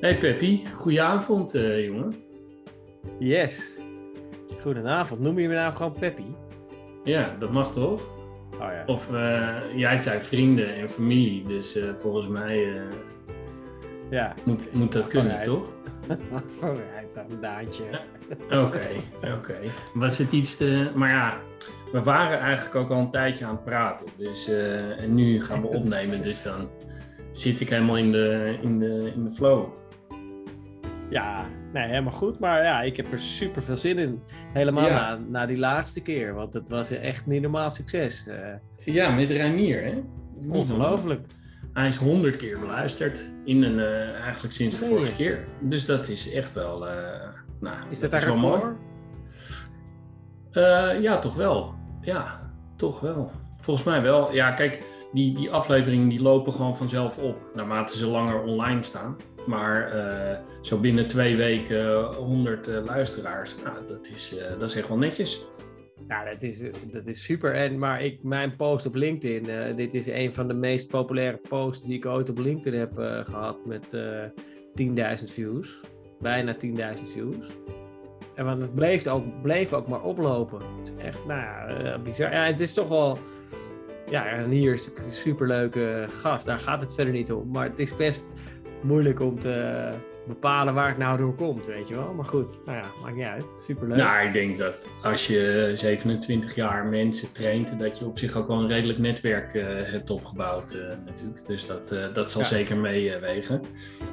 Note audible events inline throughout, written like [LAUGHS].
Hey Peppy, goedenavond uh, jongen. Yes. Goedenavond. Noem je me nou gewoon Peppy? Ja, dat mag toch? Oh ja. Of uh, jij zei vrienden en familie, dus uh, volgens mij ja. moet, moet dat kunnen, toch? [LAUGHS] Vooruit dan, Daantje. Oké, oké. Okay. Was het iets te... Maar ja, we waren eigenlijk ook al een tijdje aan het praten. Dus, en nu gaan we opnemen, [LAUGHS] dus dan zit ik helemaal in de, in de, in de flow. Ja, nee, helemaal goed. Maar ja, ik heb er super veel zin in. Helemaal na, na die laatste keer. Want het was echt niet normaal succes. Uh, ja, met Ranier, hè? Ongelooflijk. Hij is honderd keer beluisterd. In een, uh, eigenlijk sinds de nee. vorige keer. Dus dat is echt wel. Uh, nou, is dat, dat wel mooi? ja, toch wel. Ja, toch wel. Volgens mij wel. Ja, kijk, die, die afleveringen die lopen gewoon vanzelf op. Naarmate ze langer online staan. Maar uh, zo binnen twee weken 100 uh, luisteraars, nou, dat, is, uh, dat is echt wel netjes. Ja, dat is, dat is super. En, maar ik, mijn post op LinkedIn, dit is een van de meest populaire posts die ik ooit op LinkedIn heb gehad met 10.000 views. Bijna 10.000 views. En want het bleef ook, bleef ook maar oplopen. Het is echt, nou ja, bizar. Ja, het is toch wel ja, en hier is natuurlijk een superleuke gast. Daar gaat het verder niet om. Maar het is best moeilijk om te bepalen waar het nou door komt, weet je wel. Maar goed, nou ja, maakt niet uit. Superleuk. Nou, ik denk dat als je 27 jaar mensen traint, dat je op zich ook wel een redelijk netwerk uh, hebt opgebouwd uh, natuurlijk. Dus dat, uh, dat zal ja. zeker meewegen.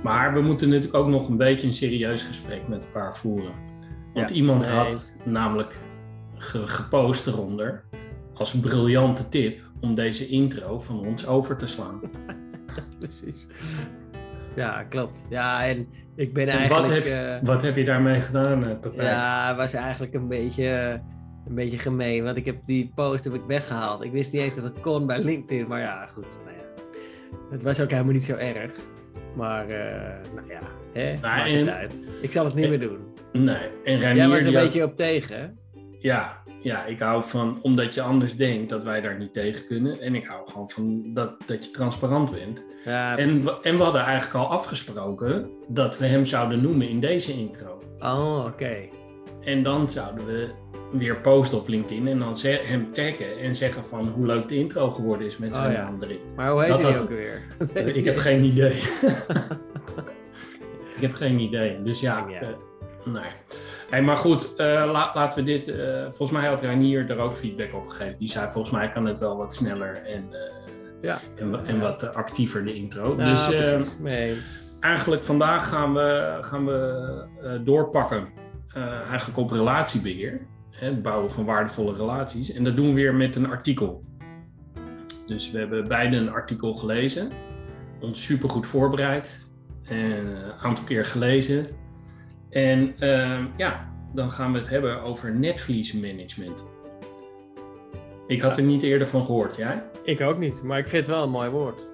maar we moeten natuurlijk ook nog een beetje een serieus gesprek met elkaar voeren. Want ja, iemand nee. had namelijk ge gepost eronder als briljante tip om deze intro van ons over te slaan. [LAUGHS] Precies. Ja, klopt. Ja, en ik ben en eigenlijk... Wat heb, uh, wat heb, je daarmee gedaan, uh, Pepijn? Ja, het was eigenlijk een beetje, een beetje gemeen. Want ik heb die post heb ik weggehaald. Ik wist niet eens dat het kon bij LinkedIn. Maar ja, goed. Nou ja. Het was ook helemaal niet zo erg. Maar, uh, nou ja, hè, nou, maakt en, het uit. Ik zal het niet en, meer doen. Nee. En Ranier, Jij was een beetje op tegen, hè? Ja, ja, ik hou van, omdat je anders denkt, dat wij daar niet tegen kunnen. En ik hou gewoon van dat, dat je transparant bent. Ja, en, we, en we hadden eigenlijk al afgesproken dat we hem zouden noemen in deze intro. Oh, oké. Okay. En dan zouden we weer posten op LinkedIn en dan hem taggen en zeggen van hoe leuk de intro geworden is met zijn oh, ja. naam erin. Maar hoe heet dat hij had, ook weer? [LAUGHS] ik heb geen idee. [LAUGHS] ik heb geen idee. Dus ja, ja. Uh, nee. Hey, maar goed, uh, la, laten we dit. Uh, volgens mij had Reinier er ook feedback op gegeven. Die zei: Volgens mij kan het wel wat sneller en, uh, ja. en, en, wat actiever, de intro. Dus nee. eigenlijk vandaag gaan we, gaan we doorpakken. eigenlijk op relatiebeheer. Hè, het bouwen van waardevolle relaties. En dat doen we weer met een artikel. Dus we hebben beide een artikel gelezen. Ons supergoed voorbereid. En een aantal keer gelezen. En uh, ja, dan gaan we het hebben over netvliesmanagement. Ik had er niet eerder van gehoord, jij? Ik ook niet, maar ik vind het wel een mooi woord.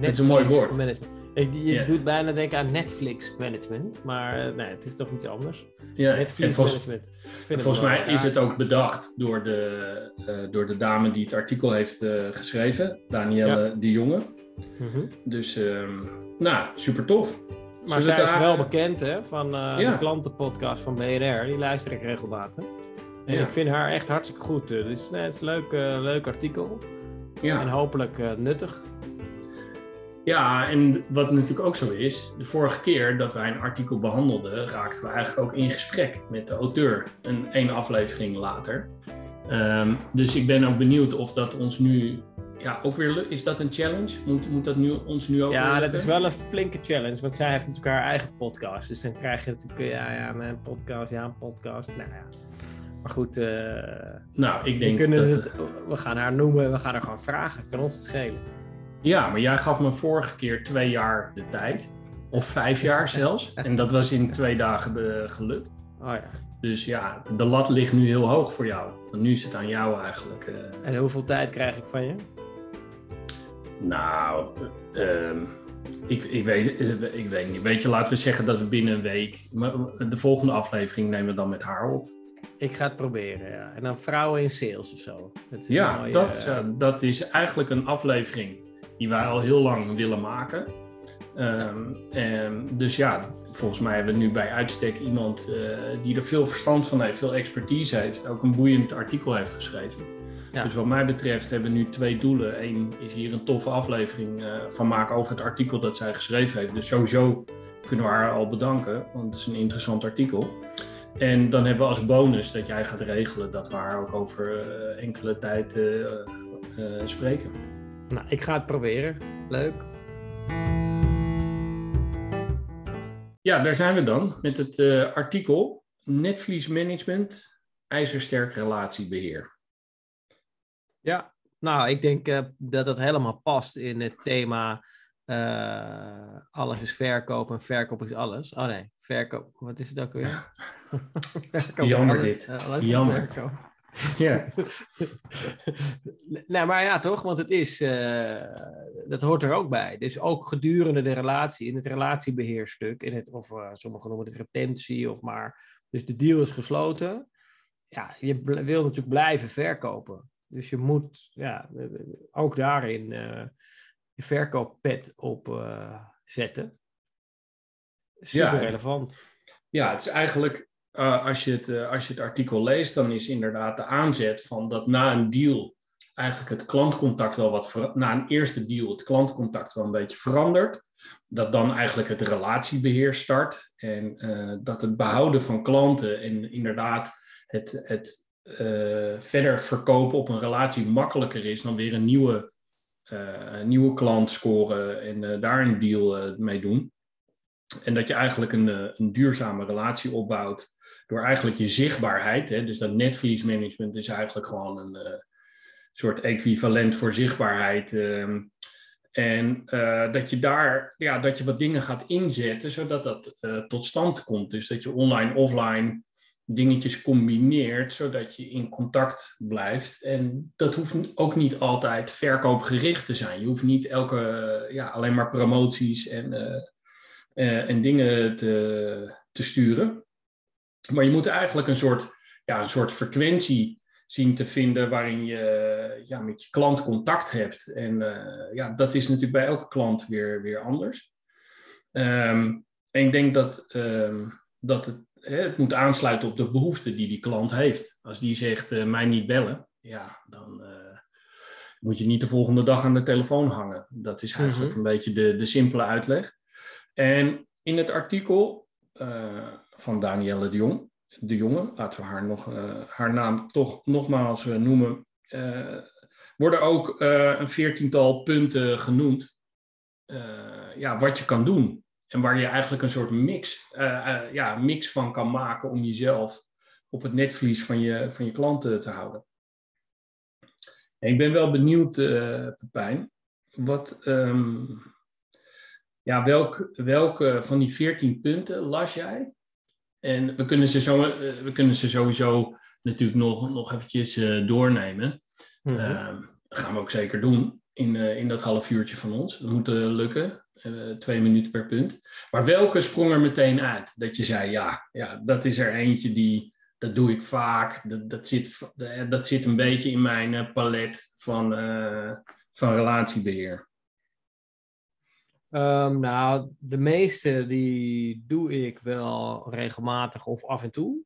Het is een mooi woord. Management. Ik, je yeah. doet bijna denken aan Netflix management, maar nee, het is toch iets anders. Ja, Netflix volgens, management. En volgens mij is het ook bedacht door de, uh, door de dame die het artikel heeft uh, geschreven, Danielle ja. de Jonge. Mm -hmm. Dus, um, nou, super tof. Maar zij is wel bekend hè, van uh, ja. de klantenpodcast van BNR. Die luister ik regelmatig. En ja. ik vind haar echt hartstikke goed. Dus nee, het is een leuk, uh, leuk artikel. Ja. En hopelijk uh, nuttig. Ja, en wat natuurlijk ook zo is, de vorige keer dat wij een artikel behandelden, raakten we eigenlijk ook in gesprek met de auteur. Een één aflevering later. Um, dus ik ben ook benieuwd of dat ons nu ja, ook weer, is dat een challenge? Moet, moet dat nu, ons nu ook Ja, dat is wel een flinke challenge, want zij heeft natuurlijk haar eigen podcast. Dus dan krijg je natuurlijk, ja, ja, een podcast, ja, een podcast. Nou ja. Maar goed, uh, nou, ik denk we, dat het, we gaan haar noemen, we gaan haar gewoon vragen. Kan ons het schelen. Ja, maar jij gaf me vorige keer twee jaar de tijd. Of vijf jaar zelfs. [LAUGHS] En dat was in twee dagen uh, gelukt. Oh ja. Dus ja, de lat ligt nu heel hoog voor jou. Want nu is het aan jou eigenlijk. Uh... En hoeveel tijd krijg ik van je? Nou, uh, ik, ik, weet, ik weet niet. Weet je, laten we zeggen dat we binnen een week. De volgende aflevering nemen we dan met haar op. Ik ga het proberen, ja. En dan vrouwen in sales of zo. Dat ja, mooie, dat, uh... dat is eigenlijk een aflevering die wij al heel lang willen maken. Ehm, en dus ja, volgens mij hebben we nu bij uitstek iemand uh, die er veel verstand van heeft, veel expertise heeft, ook een boeiend artikel heeft geschreven. Ja. Dus wat mij betreft hebben we nu twee doelen. Eén is hier een toffe aflevering uh, van maken over het artikel dat zij geschreven heeft. Dus sowieso kunnen we haar al bedanken, want het is een interessant artikel. En dan hebben we als bonus dat jij gaat regelen dat we haar ook over uh, enkele tijd spreken. Nou, ik ga het proberen. Leuk. Ja, daar zijn we dan met het artikel Netvliesmanagement, ijzersterk relatiebeheer. Ja, nou, ik denk uh, dat dat helemaal past in het thema uh, alles is verkoop en verkoop is alles. Oh nee, verkoop, wat is het ook weer? Jammer dit. Jammer. Ja. nou, maar ja, toch? Want het is, uh, dat hoort er ook bij. Dus ook gedurende de relatie, in het relatiebeheerstuk, in het, of uh, sommigen noemen het retentie, of maar, dus de deal is gesloten. Ja, je wil natuurlijk blijven verkopen. Dus je moet ja, ook daarin uh, je verkooppet op zetten. Super ja, relevant. Ja, het is eigenlijk uh, als, je het, als je het artikel leest, dan is inderdaad de aanzet van dat na een deal eigenlijk het klantcontact wel wat na een eerste deal het klantcontact wel een beetje verandert. Dat dan eigenlijk het relatiebeheer start en dat het behouden van klanten en inderdaad het, het verder verkopen op een relatie makkelijker is dan weer een nieuwe, nieuwe klant scoren en daar een deal mee doen. En dat je eigenlijk een, een duurzame relatie opbouwt door eigenlijk je zichtbaarheid, hè, dus dat netvliesmanagement is eigenlijk gewoon een soort equivalent voor zichtbaarheid. Uh, en dat je daar, ja, dat je wat dingen gaat inzetten, zodat dat tot stand komt. Dus dat je online, offline dingetjes combineert, zodat je in contact blijft. En dat hoeft ook niet altijd verkoopgericht te zijn. Je hoeft niet elke, ja, alleen maar promoties en, en dingen te, te sturen. Maar je moet eigenlijk een soort, ja, een soort frequentie zien te vinden waarin je ja, met je klant contact hebt. En uh, ja, dat is natuurlijk bij elke klant weer, weer anders. Um, en ik denk dat, um, dat het, het moet aansluiten op de behoeften die die klant heeft. Als die zegt, uh, mij niet bellen, ja, dan uh, moet je niet de volgende dag aan de telefoon hangen. Dat is eigenlijk mm -hmm. een beetje de, de simpele uitleg. En in het artikel van Danielle de Jong. De Jonge, laten we haar, nog, haar naam toch nogmaals noemen. Worden ook een veertiental punten genoemd. ja, wat je kan doen. En waar je eigenlijk een soort mix, ja, mix van kan maken om jezelf op het netvlies van je, van je klanten te houden. En ik ben wel benieuwd, Pepijn, wat, um, ja, welk, welke van die veertien punten las jij en we kunnen ze, zo, eh, we kunnen ze sowieso natuurlijk nog, nog eventjes uh, doornemen. Mm -hmm. dat gaan we ook zeker doen in, uh, in dat half uurtje van ons. Dat moet lukken. Twee minuten per punt. Maar welke sprong er meteen uit? Dat je zei, ja, ja dat is er eentje die, dat doe ik vaak. Dat, dat, zit, dat zit een beetje in mijn palet van, van relatiebeheer. Um, nou, de meeste die doe ik wel regelmatig of af en toe.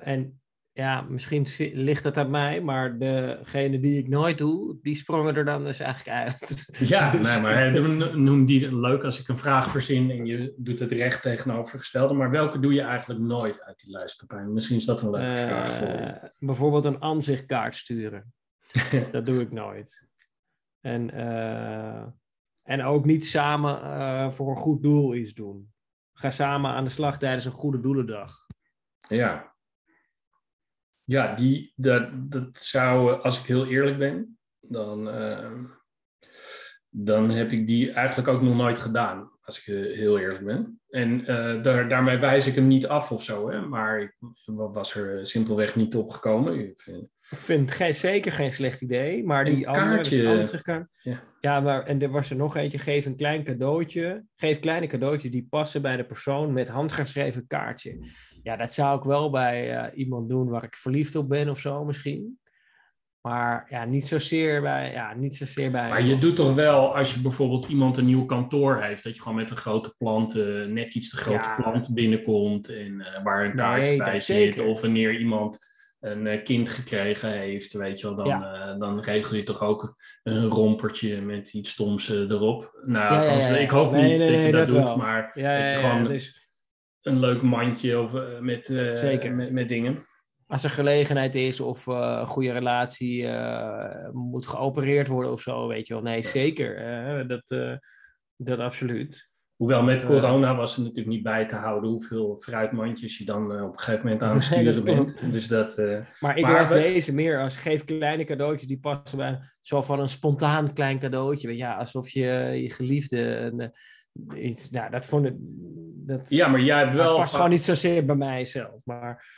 En ja, misschien ligt het aan mij, maar degene die ik nooit doe, die sprongen er dan dus eigenlijk uit. [LAUGHS] Ja, dus... nee, maar noem die leuk als ik een vraag verzin en je doet het recht tegenovergestelde. Maar welke doe je eigenlijk nooit uit die lijst, Pepijn? Misschien is dat een leuke uh, vraag voor Bijvoorbeeld een aanzichtkaart sturen. [LAUGHS] dat doe ik nooit. En uh, en ook niet samen uh, voor een goed doel iets doen. Ga samen aan de slag tijdens een goede doelendag. Ja. Ja, die, dat, dat zou, als ik heel eerlijk ben, dan, uh, dan heb ik die eigenlijk ook nog nooit gedaan. Als ik heel eerlijk ben. En uh, daar, daarmee wijs ik hem niet af of zo. Hè? Maar ik was er simpelweg niet op gekomen. Ik vind, ik vind het zeker geen slecht idee, maar die een kaartje. andere... Ja. ja, maar en er was er nog eentje, geef een klein cadeautje. Geef kleine cadeautjes die passen bij de persoon met handgeschreven kaartje. Ja, dat zou ik wel bij uh, iemand doen waar ik verliefd op ben of zo misschien. Maar ja, niet zozeer bij. Ja, niet zozeer bij Maar je doet toch wel, als je bijvoorbeeld iemand een nieuw kantoor heeft, dat je gewoon met een grote plant, eh, net iets te grote Ja. plant binnenkomt en eh, waar een kaart Nee, bij zit. zeker. Of wanneer iemand een eh, kind gekregen heeft, weet je wel, dan, eh, dan regel je toch ook een rompertje met iets stoms eh, erop. Nou, Ja, althans, ik hoop Nee, niet nee, dat je dat, dat doet, wel. maar dat je gewoon dus een leuk mandje of, eh, met, eh, Zeker. met, met dingen. als er gelegenheid is of eh, een goede relatie moet geopereerd worden of zo, weet je wel. Nee, zeker. dat, dat absoluut. Hoewel met corona was er natuurlijk niet bij te houden hoeveel fruitmandjes je dan op een gegeven moment aan het [LAUGHS] sturen bent. Dus dat, Maar ik Maar las we- deze meer als geef kleine cadeautjes die passen bij zo van een spontaan klein cadeautje. Weet je, ja, alsof je je geliefde een, iets, nou, dat vond ik, dat ja, maar jij hebt wel. past gewoon niet zozeer bij mijzelf. Maar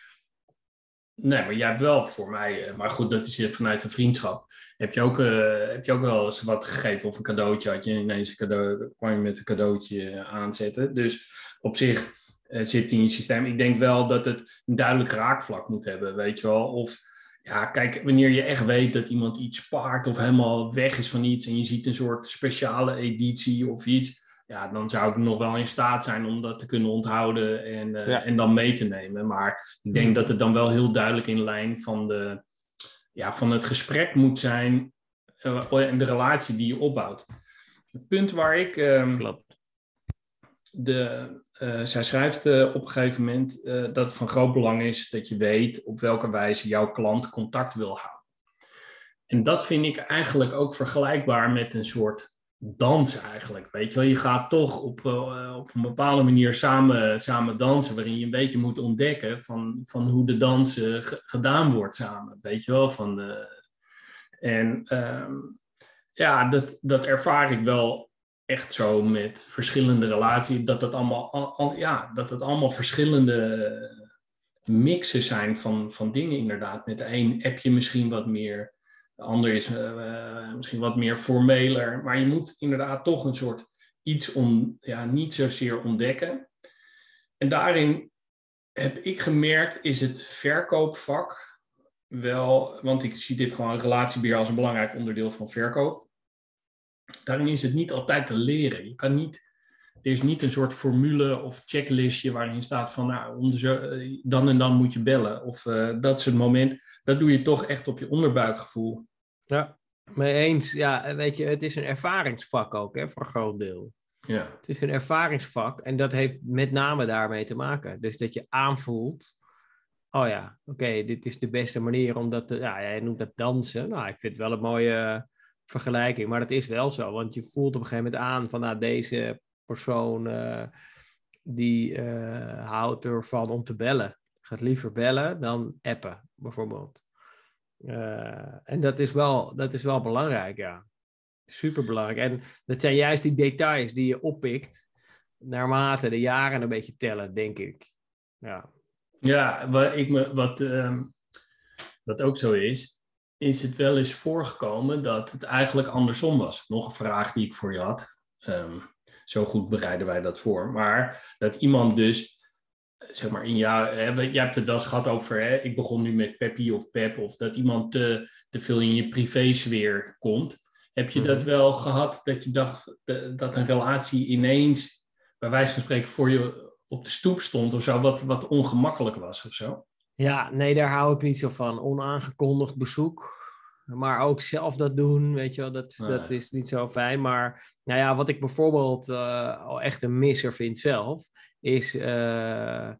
Nee, maar jij hebt wel voor mij, eh, maar goed, dat is vanuit een vriendschap. Heb je, ook, eh, heb je ook wel eens wat gegeven of een cadeautje had je ineens een cadeau, kwam je met een cadeautje aanzetten. Dus op zich eh, zit in je systeem. Ik denk wel dat het een duidelijk raakvlak moet hebben, weet je wel. Of ja, kijk, wanneer je echt weet dat iemand iets spaart of helemaal weg is van iets en je ziet een soort speciale editie of iets. Ja, dan zou ik nog wel in staat zijn om dat te kunnen onthouden en, eh, Ja. en dan mee te nemen. Maar ik denk dat het dan wel heel duidelijk in lijn van, de, ja, van het gesprek moet zijn eh, en de relatie die je opbouwt. Het punt waar ik. ehm, klopt. de, eh, zij schrijft op een gegeven moment dat het van groot belang is dat je weet op welke wijze jouw klant contact wil houden. En dat vind ik eigenlijk ook vergelijkbaar met een soort dans eigenlijk. Weet je wel, je gaat toch op, eh, op een bepaalde manier samen, samen dansen, waarin je een beetje moet ontdekken van, van hoe de dans eh, ge- gedaan wordt samen. Weet je wel, van de, en ehm, ja, dat, dat ervaar ik wel echt zo met verschillende relaties, dat het allemaal, al, ja, dat het allemaal verschillende mixen zijn van, van dingen inderdaad. Met de een app je misschien wat meer, de ander is eh, eh, misschien wat meer formeler, maar je moet inderdaad toch een soort iets om, ja, niet zozeer ontdekken. En daarin heb ik gemerkt, is het verkoopvak wel, want ik zie dit gewoon relatiebeheer als een belangrijk onderdeel van verkoop. Daarin is het niet altijd te leren. Je kan niet, er is niet een soort formule of checklistje waarin staat van nou, om de eh, dan en dan moet je bellen. Of dat is het moment. Dat doe je toch echt op je onderbuikgevoel. Ja, mee eens. Ja, weet je, het is een ervaringsvak ook, hè, voor een groot deel. Ja, Het is een ervaringsvak en dat heeft met name daarmee te maken. Dus dat je aanvoelt, oh ja, oké, dit is de beste manier om dat te... Ja, jij noemt dat dansen. Nou, ik vind het wel een mooie vergelijking, maar dat is wel zo. Want je voelt op een gegeven moment aan van, nou, deze persoon eh, die eh, houdt ervan om te bellen. Gaat liever bellen dan appen, bijvoorbeeld. Eh, en dat is, wel, dat is wel belangrijk, ja. Super belangrijk. En dat zijn juist die details die je oppikt naarmate de jaren een beetje tellen, denk ik. Ja, ja wat, ik me, wat, ehm, wat ook zo is, is het wel eens voorgekomen dat het eigenlijk andersom was. Nog een vraag die ik voor je had. Ehm, zo goed bereiden wij dat voor. Maar dat iemand dus zeg maar in we- jij hebt het wel eens gehad over, hè, ik begon nu met Peppy of Pep, of dat iemand te, te veel in je privésfeer komt. Heb je dat Mhm. wel gehad, dat je dacht dat een relatie ineens, bij wijze van spreken, voor je op de stoep stond of zo, wat, wat ongemakkelijk was of zo? ja nee, daar hou ik niet zo van. Onaangekondigd bezoek. Maar ook zelf dat doen, weet je wel, dat, Nee. dat is niet zo fijn. Maar nou ja, wat ik bijvoorbeeld eh, al echt een misser vind zelf, is eh,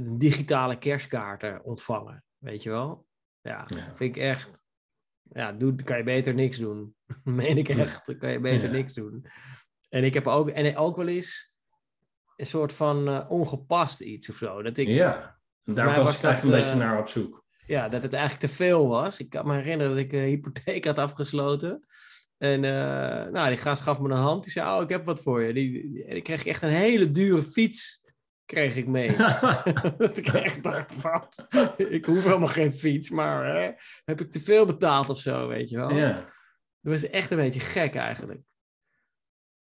digitale kerstkaarten ontvangen. Weet je wel? Ja, Ja. vind ik echt. Ja, doe, kan je beter niks doen. [LAUGHS] Meen ik echt. Dan kan je beter Ja. niks doen. En ik heb ook, en ook wel eens een soort van ongepast iets of zo. Dat ik, ja, daar was, ik dat, een beetje naar op zoek. Ja, dat het eigenlijk te veel was. Ik kan me herinneren dat ik een hypotheek had afgesloten. En uh, nou, die gast gaf me een hand. Die zei, oh, ik heb wat voor je. Die, die, ik kreeg echt een hele dure fiets kreeg ik mee. dat [LAUGHS] [LAUGHS] ik echt dacht, wat? ik hoef helemaal geen fiets, maar hè, heb ik te veel betaald of zo, weet je wel? ja. Dat was echt een beetje gek eigenlijk.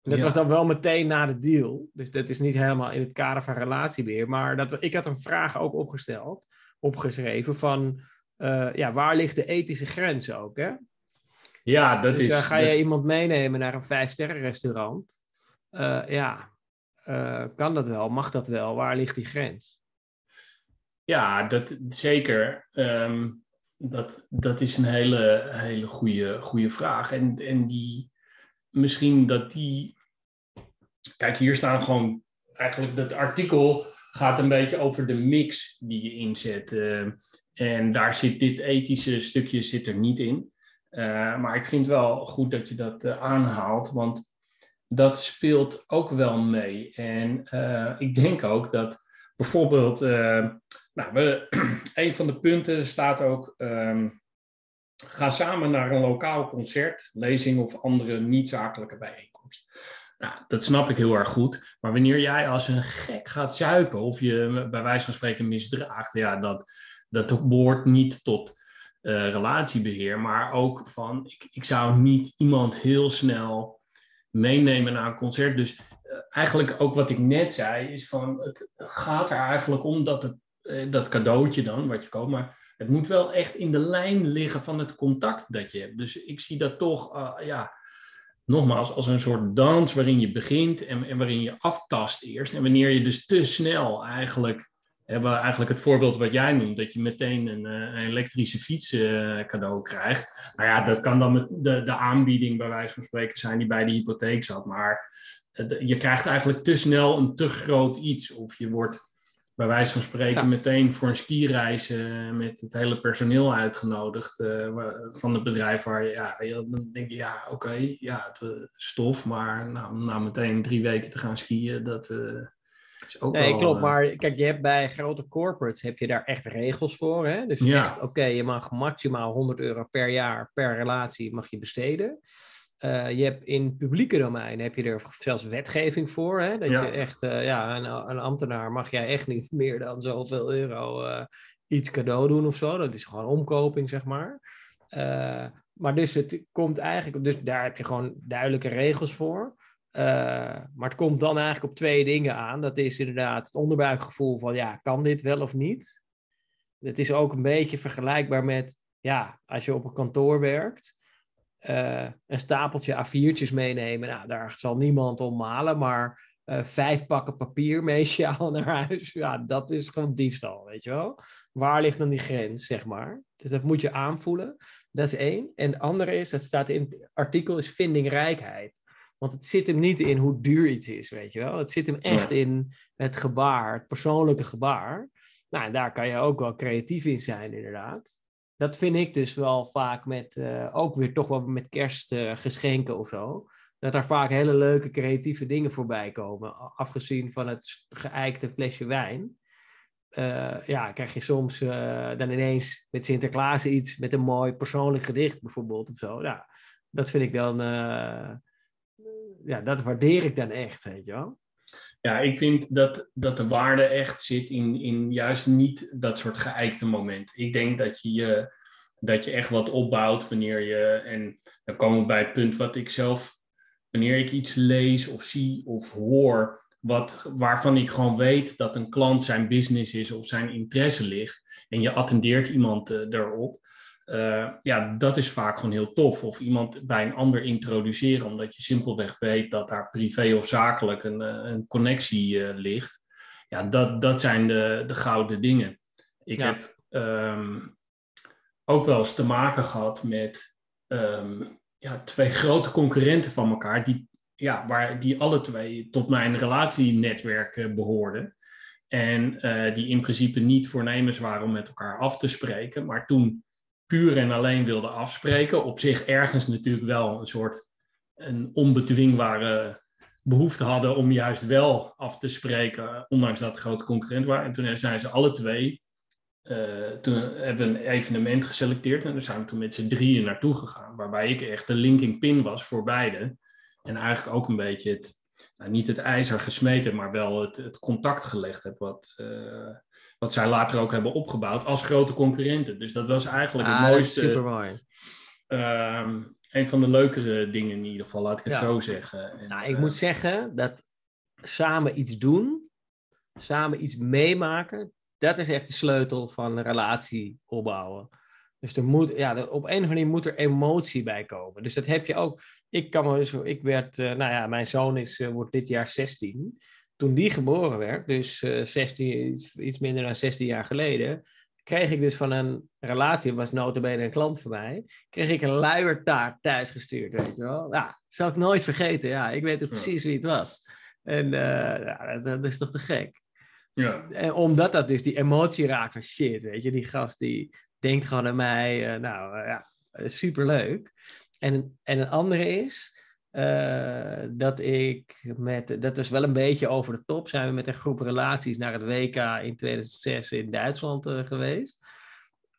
Dat Ja. was dan wel meteen na de deal. Dus dat is niet helemaal in het kader van relatiebeheer. Maar dat, ik had een vraag ook opgesteld, opgeschreven van... eh, ja, waar ligt de ethische grens ook, hè? Ja, dat dus, is... uh, ga dat- je iemand meenemen naar een vijf-sterren restaurant? Eh, ja, eh, kan dat wel? Mag dat wel? Waar ligt die grens? Ja, dat zeker. Ehm, dat, dat is een hele, hele goede, goede vraag. En, en die, misschien dat die. Kijk, hier staan gewoon. Eigenlijk, dat artikel gaat een beetje over de mix die je inzet. eh, en daar zit dit ethische stukje zit er niet in. Eh, maar ik vind wel goed dat je dat eh, aanhaalt, want dat speelt ook wel mee. En ik denk ook dat bijvoorbeeld. nou, we, [CLEARS THROAT] een van de punten staat ook. ehm, ga samen naar een lokaal concert, lezing of andere niet-zakelijke bijeenkomst. Nou, dat snap ik heel erg goed. Maar wanneer jij als een gek gaat zuipen of je bij wijze van spreken misdraagt, ja, dat, dat behoort niet tot eh, relatiebeheer, maar ook van ik, ik zou niet iemand heel snel meenemen naar een concert. Dus eh, eigenlijk ook wat ik net zei, is van het gaat er eigenlijk om dat het, eh, dat cadeautje dan, wat je koopt, maar het moet wel echt in de lijn liggen van het contact dat je hebt. Dus ik zie dat toch, ja, nogmaals, als een soort dans waarin je begint en, en waarin je aftast eerst. En wanneer je dus te snel eigenlijk, hebben we eigenlijk het voorbeeld wat jij noemt, dat je meteen een, eh, elektrische fiets eh, cadeau krijgt. Nou ja, dat kan dan met de, de aanbieding bij wijze van spreken zijn die bij de hypotheek zat. Maar je krijgt eigenlijk te snel een te groot iets. Of je wordt bij wijze van spreken Ja. meteen voor een skireis eh, met het hele personeel uitgenodigd eh, van het bedrijf waar je, ja, dan denk je, ja, oké, ja, het stof, maar nou, nou meteen drie weken te gaan skiën, dat eh, is ook Nee, wel... klopt. Maar kijk, je hebt bij grote corporates heb je daar echt regels voor. Hè? Dus Ja. echt, oké, je mag maximaal 100 euro per jaar per relatie mag je besteden. Eh, je hebt in publieke domein heb je er zelfs wetgeving voor. Hè? Dat Ja. je echt, eh, ja, een, een ambtenaar mag jij echt niet [LAUGHS] meer dan zoveel euro eh, iets cadeau doen of zo. Dat is gewoon omkoping, zeg maar. Maar dus het komt eigenlijk, dus daar heb je gewoon duidelijke regels voor. Maar het komt dan eigenlijk op twee dingen aan. Dat is inderdaad het onderbuikgevoel van, ja, kan dit wel of niet? Het is ook een beetje vergelijkbaar met, ja, als je op een kantoor werkt, eh, een stapeltje A4'tjes meenemen. Nou, daar zal niemand om malen, maar eh, vijf pakken papier meesjouwen [LAUGHS] naar huis, ja, dat is gewoon diefstal, weet je wel? Waar ligt dan die grens, zeg maar? Dus dat moet je aanvoelen. Dat is één. En de andere is, dat staat in het artikel, is vindingrijkheid. Want het zit hem niet in hoe duur iets is, weet je wel. Het zit hem echt in het gebaar, het persoonlijke gebaar. Nou, en daar kan je ook wel creatief in zijn, inderdaad. Dat vind ik dus wel vaak met, eh, ook weer toch wel met kerstgeschenken of zo. Dat er vaak hele leuke creatieve dingen voorbij komen. Afgezien van het geëikte flesje wijn. Eh, ja, krijg je soms eh, dan ineens met Sinterklaas iets met een mooi persoonlijk gedicht bijvoorbeeld of zo. Ja, dat vind ik dan, ja, dat waardeer ik dan echt, weet je wel. Ja, ik vind dat, dat de waarde echt zit in, in juist niet dat soort geëikte momenten. Ik denk dat je, je, dat je echt wat opbouwt wanneer je, en dan komen we bij het punt wat ik zelf, wanneer ik iets lees of zie of hoor, wat, waarvan ik gewoon weet dat een klant zijn business is of zijn interesse ligt, en je attendeert iemand eh, erop, eh, ja, dat is vaak gewoon heel tof. Of iemand bij een ander introduceren, omdat je simpelweg weet dat daar privé of zakelijk een, eh, een connectie eh, ligt. Ja, dat, dat zijn de, de gouden dingen. Ik Ja. heb ehm, ook wel eens te maken gehad met ehm, ja, twee grote concurrenten van elkaar, die, ja, waar, die alle twee tot mijn relatienetwerk eh, behoorden. En die in principe niet voornemens waren om met elkaar af te spreken, maar toen puur en alleen wilden afspreken. Op zich ergens natuurlijk wel een soort een onbedwingbare behoefte hadden om juist wel af te spreken, ondanks dat grote concurrent waren. En toen zijn ze alle twee, eh, toen hebben we een evenement geselecteerd en daar zijn we toen met z'n drieën naartoe gegaan, waarbij ik echt de linking pin was voor beide. En eigenlijk ook een beetje het, nou, niet het ijzer gesmeten, maar wel het, het contact gelegd heb, wat, eh, wat zij later ook hebben opgebouwd als grote concurrenten. Dus dat was eigenlijk het Ah, mooiste. super mooi. Ehm, een van de leukere dingen in ieder geval, laat ik het Ja. zo zeggen. En, Nou, ik eh, moet zeggen dat samen iets doen, samen iets meemaken, dat is echt de sleutel van een relatie opbouwen. Dus er moet, ja, op een of andere manier moet er emotie bij komen. Dus dat heb je ook. Ik kan me zo, ik werd, uh, nou ja, mijn zoon is, uh, wordt dit jaar 16. Toen die geboren werd, dus uh, 16, iets, iets, minder dan 16 jaar geleden, kreeg ik dus van een relatie, was notabene een klant van mij, kreeg ik een luiertaart thuis gestuurd, weet je wel. Ja, dat zal ik nooit vergeten. Ja, ik weet precies wie het was. En ja, dat, dat is toch te gek. Ja. En omdat dat dus die emotie raakt van shit, weet je, die gast die denkt gewoon aan mij, uh, nou ja, superleuk. En, en een andere is uh, dat ik met, dat is wel een beetje over de top, zijn we met een groep relaties naar het WK in 2006 in Duitsland geweest.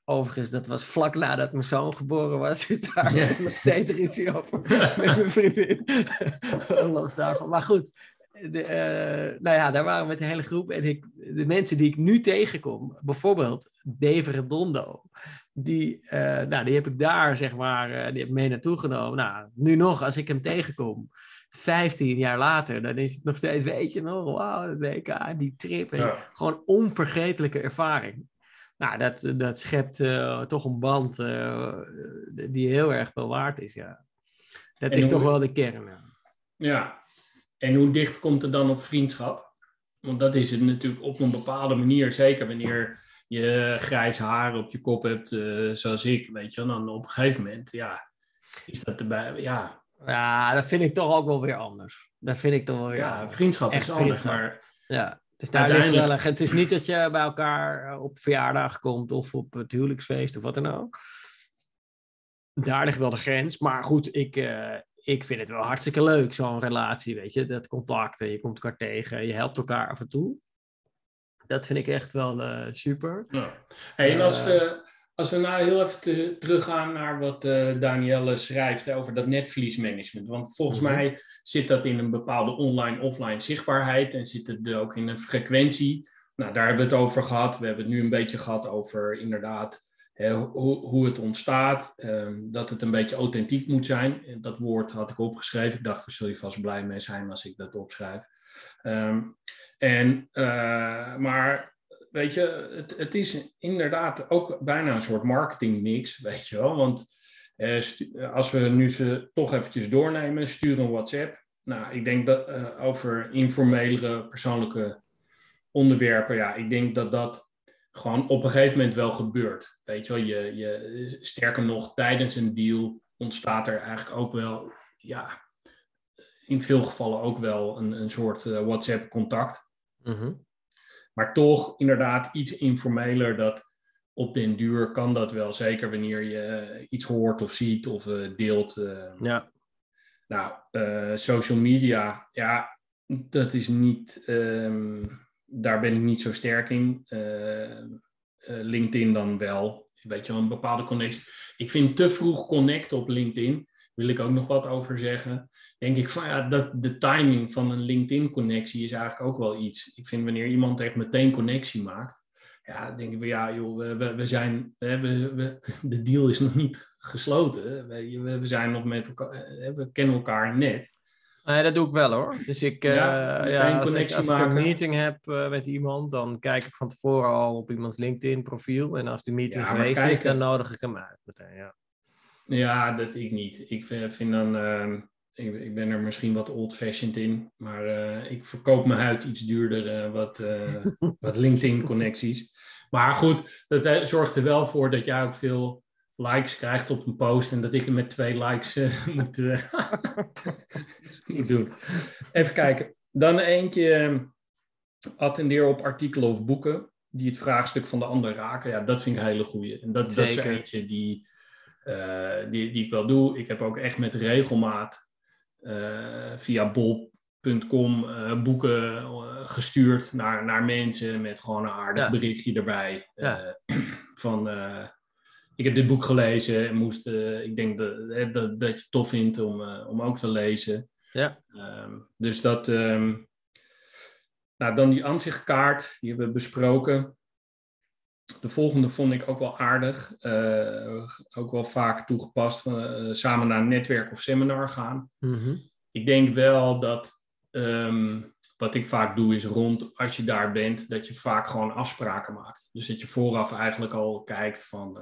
Overigens, dat was vlak nadat mijn zoon geboren was. [LAUGHS] Dus daar ja. nog steeds ruzie over [LAUGHS] met mijn vriendin. [LAUGHS] Los daarvan. Maar goed, de, uh, nou ja, daar waren we met de hele groep. En ik, de mensen die ik nu tegenkom, bijvoorbeeld Dave Redondo, die, uh, nou, die heb ik daar, zeg maar, uh, die heb ik mee naartoe genomen. Nou, nu nog, als ik hem tegenkom, 15 jaar later, dan is het nog steeds, weet je nog, wauw, het WK, die trip. Ja. Gewoon onvergetelijke ervaring. Nou, dat, dat schept toch een band die heel erg wel waard is, ja. Dat en is toch wel de kern. Ja. ja, en hoe dicht komt het dan op vriendschap? Want dat is het natuurlijk op een bepaalde manier, zeker wanneer je grijs haar op je kop hebt, uh, zoals ik, weet je, dan op een gegeven moment, ja, is dat erbij, ja. Ja, dat vind ik toch ook wel weer anders. Dat vind ik toch wel weer Ja, vriendschap Echt is anders, maar... Ja, dus daar ligt wel Het is niet dat je bij elkaar eh, op verjaardag komt of op het huwelijksfeest of wat dan ook. Daar ligt wel de grens. Maar goed, ik, uh, ik vind het wel hartstikke leuk, zo'n relatie, weet je. Dat contact, je komt elkaar tegen, je helpt elkaar af en toe. Dat vind ik echt wel uh, super. Ja. Hey, en als, we, eh, als we nou heel even te, teruggaan naar wat uh, Danielle schrijft over dat netverliesmanagement. Want volgens mm -hmm. mij zit dat in een bepaalde online-offline zichtbaarheid en zit het ook in een frequentie. Nou, daar hebben we het over gehad. We hebben het nu een beetje gehad over inderdaad hoe, hoe het ontstaat, um, dat het een beetje authentiek moet zijn. Dat woord had ik opgeschreven. Ik dacht, daar zul je vast blij mee zijn als ik dat opschrijf. Um, en, uh, maar weet je, het, het, is inderdaad ook bijna een soort marketingmix, weet je wel. Want uh, als we nu ze toch eventjes doornemen, stuur een WhatsApp. Nou, ik denk dat uh, over informelere persoonlijke onderwerpen, ja, ik denk dat dat gewoon op een gegeven moment wel gebeurt. Weet je wel, je, je, sterker nog, tijdens een deal ontstaat er eigenlijk ook wel, ja, in veel gevallen ook wel een, een soort WhatsApp-contact. Mhm. Maar toch inderdaad iets informeler dat op den duur kan dat wel. Zeker wanneer je iets hoort of ziet of uh, deelt. Uh, ja. Nou, social media, ja, dat is niet... Um, daar ben ik niet zo sterk in. LinkedIn dan wel. Weet je wel, een bepaalde connectie. Ik vind te vroeg connecten op LinkedIn. Wil ik ook nog wat over zeggen. Denk ik van ja, dat de timing van een LinkedIn-connectie is eigenlijk ook wel iets. Ik vind wanneer iemand echt meteen connectie maakt. Ja, denk ik van ja, joh, we, we zijn, we, we, [LAUGHS] de deal is nog niet gesloten. We, we zijn nog met elkaar, we kennen elkaar net. Nee, dat doe ik wel hoor. Dus ik, ja, uh, ja als, ik, als ik een meeting heb uh, met iemand, dan kijk ik van tevoren al op iemands LinkedIn profiel. En als die meeting ja, geweest is, dan nodig ik hem uit meteen. Ja, ja dat ik niet. Ik vind, vind dan, uh, ik, ik, ben er misschien wat old-fashioned in, maar uh, ik verkoop mijn huid iets duurder, wat, [LAUGHS] wat LinkedIn-connecties. Maar goed, dat zorgt er wel voor dat jij ook veel likes krijgt op een post en dat ik hem met twee likes [LAUGHS] moet, [LAUGHS] moet, doen. Even kijken. Dan eentje, ehm, attendeer op artikelen of boeken die het vraagstuk van de ander raken. Ja, dat vind ik een hele goeie. En dat, dat is eentje die, uh, die, die ik wel doe. Ik heb ook echt met regelmaat via bol.com boeken gestuurd naar, naar mensen met gewoon een aardig ja. berichtje erbij. Ja. [CLEARS THROAT] van ik heb dit boek gelezen en moest, uh, ik denk dat, dat, dat je het tof vindt om, uh, om ook te lezen. Ja. Um, dus dat, um, nou dan die aanzichtkaart, die hebben we besproken. De volgende vond ik ook wel aardig, uh, ook wel vaak toegepast, samen naar een netwerk of seminar gaan. Mm -hmm. Ik denk wel dat um, wat ik vaak doe is rond, als je daar bent, dat je vaak gewoon afspraken maakt. Dus dat je vooraf eigenlijk al kijkt van,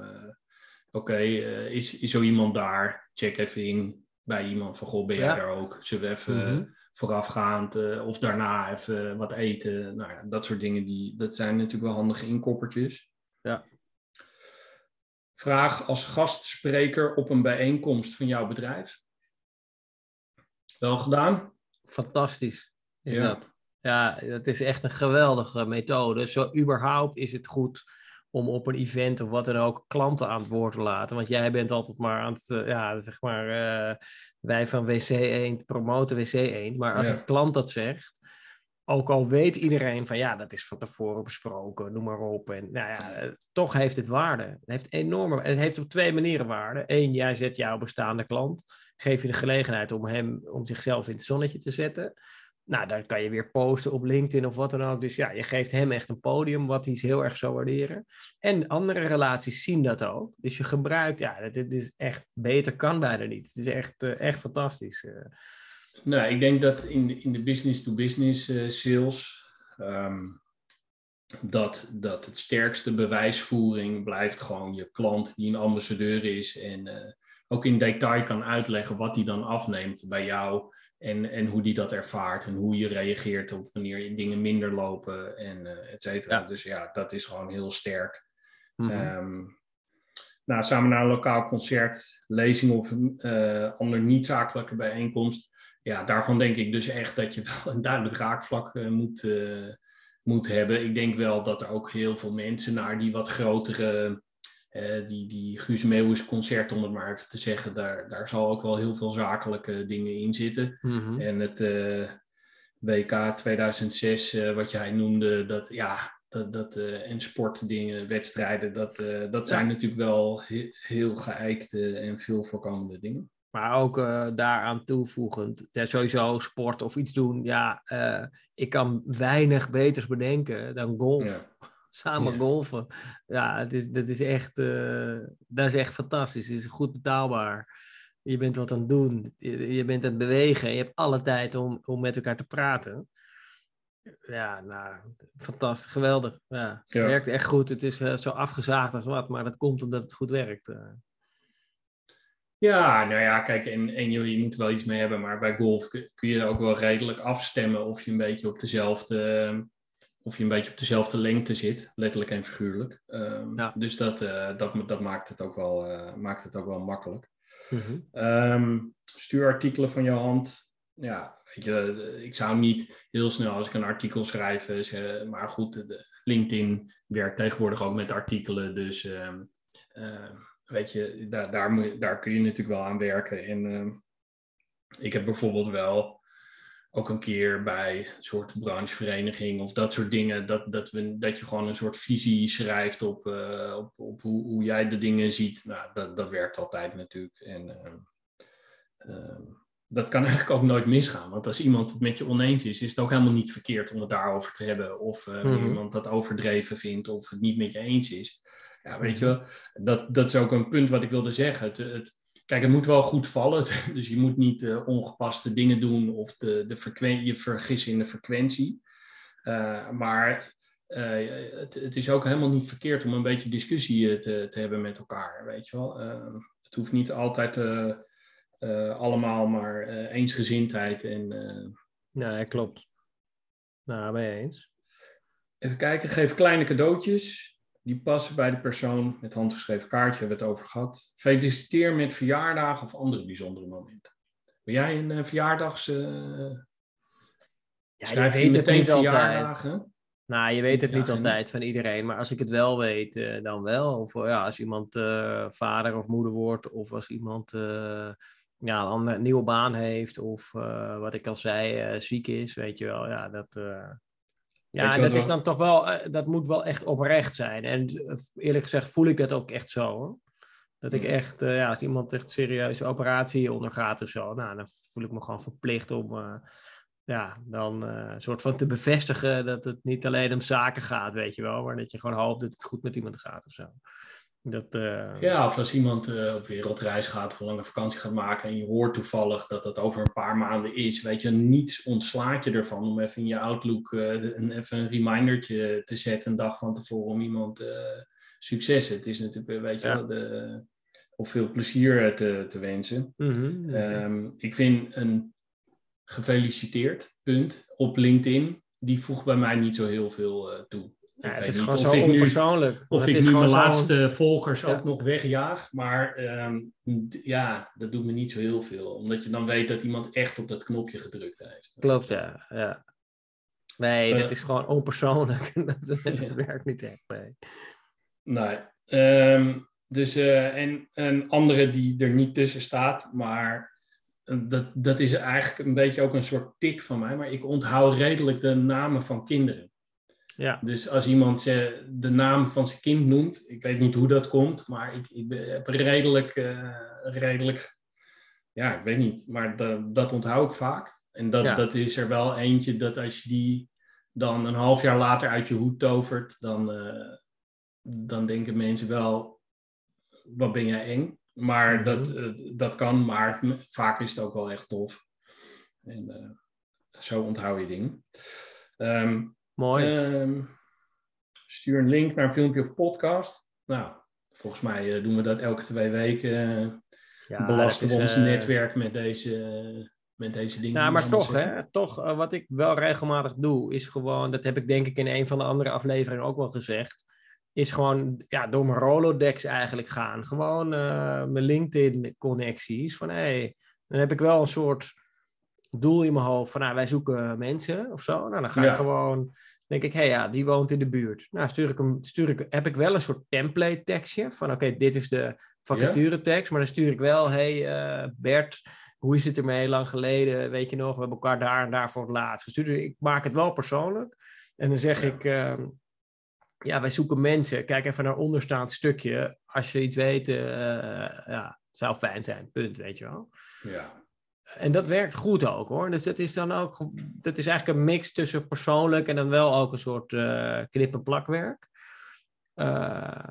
oké, eh, is, is zo iemand daar? Check even in bij iemand van, goh, ben jij Ja. daar ook? Zullen we even Mhm. voorafgaand eh, of daarna even wat eten? Nou ja, dat soort dingen, die, dat zijn natuurlijk wel handige inkoppertjes. Ja. Vraag als gastspreker op een bijeenkomst van jouw bedrijf. Wel gedaan? Fantastisch is Ja. dat. Ja, dat is echt een geweldige methode. Zo überhaupt is het goed om op een event of wat dan ook klanten aan het woord te laten. Want jij bent altijd maar aan het, eh, ja, zeg maar, eh, wij van WC Eend promoten WC Eend. Maar als Ja. een klant dat zegt, ook al weet iedereen van ja, dat is van tevoren besproken, noem maar op. En nou ja, eh, toch heeft het waarde. Het heeft enorme, het heeft op twee manieren waarde. Eén, jij zet jouw bestaande klant, geef je de gelegenheid om hem, om zichzelf in het zonnetje te zetten. Nou, dan kan je weer posten op LinkedIn of wat dan ook. Dus ja, je geeft hem echt een podium, wat hij heel erg zou waarderen. En andere relaties zien dat ook. Dus je gebruikt, ja, dit is echt, beter kan bijna niet. Het is echt, eh, echt fantastisch. Nou, ik denk dat in, de- in de business-to-business eh, sales ehm, dat, dat het sterkste bewijsvoering blijft gewoon je klant die een ambassadeur is en eh, ook in detail kan uitleggen wat hij dan afneemt bij jou en, en hoe die dat ervaart en hoe je reageert op wanneer dingen minder lopen en eh et cetera. Ja. Dus ja, dat is gewoon heel sterk. Ehm, nou, samen naar een lokaal concert, lezing of een ander niet-zakelijke bijeenkomst. Ja, daarvan denk ik dus echt dat je [LAUGHS] wel een duidelijk raakvlak eh, moet, eh, moet hebben. Ik denk wel dat er ook heel veel mensen naar die wat grotere, eh, die, die Guus Meeuwis concert, om het maar even te zeggen, daar, daar zal ook wel heel veel zakelijke dingen in zitten. Mhm. En het WK 2006, eh, wat jij noemde, dat ja, dat, dat, en sportdingen, wedstrijden, dat, dat zijn natuurlijk wel he- heel geëikte en veel voorkomende dingen. Maar ook eh, daaraan toevoegend, ja, sowieso sport of iets doen. Ja, eh, ik kan weinig beters bedenken dan golf. Ja. [LAUGHS] Samen Ja. golfen. Ja, het is, dat, is echt, eh, dat is echt fantastisch. Het is goed betaalbaar. Je bent wat aan het doen. Je, je bent aan het bewegen. Je hebt alle tijd om, om met elkaar te praten. Ja, nou, fantastisch. Geweldig. Ja, Ja. werkt echt goed. Het is zo afgezaagd als wat, maar dat komt omdat het goed werkt. Ja, nou ja, kijk, en, en je, je moet er wel iets mee hebben, maar bij golf kun, je ook wel redelijk afstemmen of je een beetje op dezelfde, of je een beetje op dezelfde lengte zit, letterlijk en figuurlijk. Ehm, Ja. Dus dat, eh, dat, dat maakt, het ook wel, eh, maakt het ook wel makkelijk. Mhm. Ehm, stuur artikelen van je hand. Ja, weet je, ik zou niet heel snel als ik een artikel schrijf, eh, zeggen, maar goed, LinkedIn werkt tegenwoordig ook met artikelen, dus ehm, eh, weet je, daar, daar, moet, daar kun je natuurlijk wel aan werken. En ehm, ik heb bijvoorbeeld wel ook een keer bij een soort branchevereniging of dat soort dingen, dat, dat, we, dat je gewoon een soort visie schrijft op, eh, op, op hoe, hoe jij de dingen ziet. Nou, dat, dat werkt altijd natuurlijk. En ehm, ehm, dat kan [LAUGHS] eigenlijk ook nooit misgaan. Want als iemand het met je oneens is, is het ook helemaal niet verkeerd om het daarover te hebben. Of eh, Mhm. iemand dat overdreven vindt of het niet met je eens is. Ja, weet je wel, dat, dat is ook een punt wat ik wilde zeggen. Het, het, kijk, het moet wel goed vallen. [LAUGHS] Dus je moet niet eh, ongepaste dingen doen of de, de je vergissen in de frequentie. Eh, maar eh, het, het is ook helemaal niet verkeerd om een beetje discussie te, te hebben met elkaar. Weet je wel? Het hoeft niet altijd allemaal maar eensgezindheid en Ja, klopt. Nou, je eens. Even kijken, geef kleine cadeautjes. Die passen bij de persoon. Met handgeschreven kaartje hebben we het over gehad. Feliciteer met verjaardagen of andere bijzondere momenten. Ben jij een eh, verjaardags... eh, Ja, je weet het niet altijd. Nou, je weet het Ja, niet altijd van iedereen, maar als ik het wel weet, eh, dan wel. Of ja, als iemand vader of moeder wordt, of als iemand ja, een andere, nieuwe baan heeft, of wat ik al zei, ziek is, weet je wel. Ja, dat, ja dat is dan toch wel, eh, dat moet wel echt oprecht zijn. En eh, eerlijk gezegd voel ik dat ook echt zo hoor. Dat ik Ja. echt, eh, ja, als iemand echt serieuze operatie ondergaat of zo, nou, dan voel ik me gewoon verplicht om, ja, dan een soort van te bevestigen dat het niet alleen om zaken gaat, weet je wel, maar dat je gewoon hoopt dat het goed met iemand gaat of zo. Dat, eh, Ja, of als iemand eh, op wereldreis gaat, of een lange vakantie gaat maken en je hoort toevallig dat dat over een paar maanden is, weet je, niets ontslaat je ervan om even in je Outlook eh, een, even een remindertje te zetten een dag van tevoren om iemand succes. Het is natuurlijk, weet je Ja. de, of veel plezier te, te wensen. Mhm. Ehm, ik vind een gefeliciteerd punt op LinkedIn, die voegt bij mij niet zo heel veel toe. Ja, het is gewoon zo nu, onpersoonlijk. of ik nu mijn laatste volgers Ja. ook nog wegjaag, maar ehm, ja, dat doet me niet zo heel veel. Omdat je dan weet dat iemand echt op dat knopje gedrukt heeft. Klopt, ja. ja. Nee, Eh. dit is gewoon onpersoonlijk. [LAUGHS] dat Ja. werkt niet echt mee. Nee. Ehm, dus, eh, en een andere die er niet tussen staat, maar eh, dat, dat is eigenlijk een beetje ook een soort tik van mij, maar ik onthoud redelijk de namen van kinderen. Ja. Dus als iemand de naam van zijn kind noemt, ik weet niet hoe dat komt, maar ik, ik heb redelijk, eh, redelijk, ja, ik weet niet, maar dat, dat onthoud ik vaak. En dat, Ja. dat is er wel eentje dat als je die dan een half jaar later uit je hoed tovert, dan, eh, dan denken mensen wel, wat ben jij eng? Maar Mhm. dat, eh, dat kan, maar vaak is het ook wel echt tof. En zo onthoud je dingen. Ehm, Mooi. Ehm, stuur een link naar een filmpje of podcast. Nou, volgens mij eh, doen we dat elke twee weken. eh, ja, belasten dat we is, ons eh, netwerk met deze, met deze dingen. Nou, maar toch, hè, toch eh, wat ik wel regelmatig doe, is gewoon, dat heb ik denk ik in een van de andere afleveringen ook wel gezegd, is gewoon ja, door mijn Rolodex eigenlijk gaan. Gewoon eh, mijn LinkedIn-connecties. Van hé, hey, dan heb ik wel een soort doel in mijn hoofd van nou, wij zoeken mensen of zo. Nou, dan ga Ja. ik gewoon, denk ik, hé hey, ja, die woont in de buurt. Nou, stuur ik hem, stuur ik, heb ik wel een soort template tekstje van oké, dit is de vacature tekst, maar dan stuur ik wel, hé hey, eh, Bert, hoe is het ermee lang geleden? Weet je nog, we hebben elkaar daar en daar voor het laatst gestuurd. Dus ik maak het wel persoonlijk. En dan zeg Ja. ik, ehm, ja, wij zoeken mensen. Kijk even naar onderstaand stukje. Als je iets weet, eh, ja, zou fijn zijn. Punt, weet je wel. Ja. En dat werkt goed ook hoor. Dus dat is dan ook, dat is eigenlijk een mix tussen persoonlijk en dan wel ook een soort eh, knip- en plakwerk. Eh,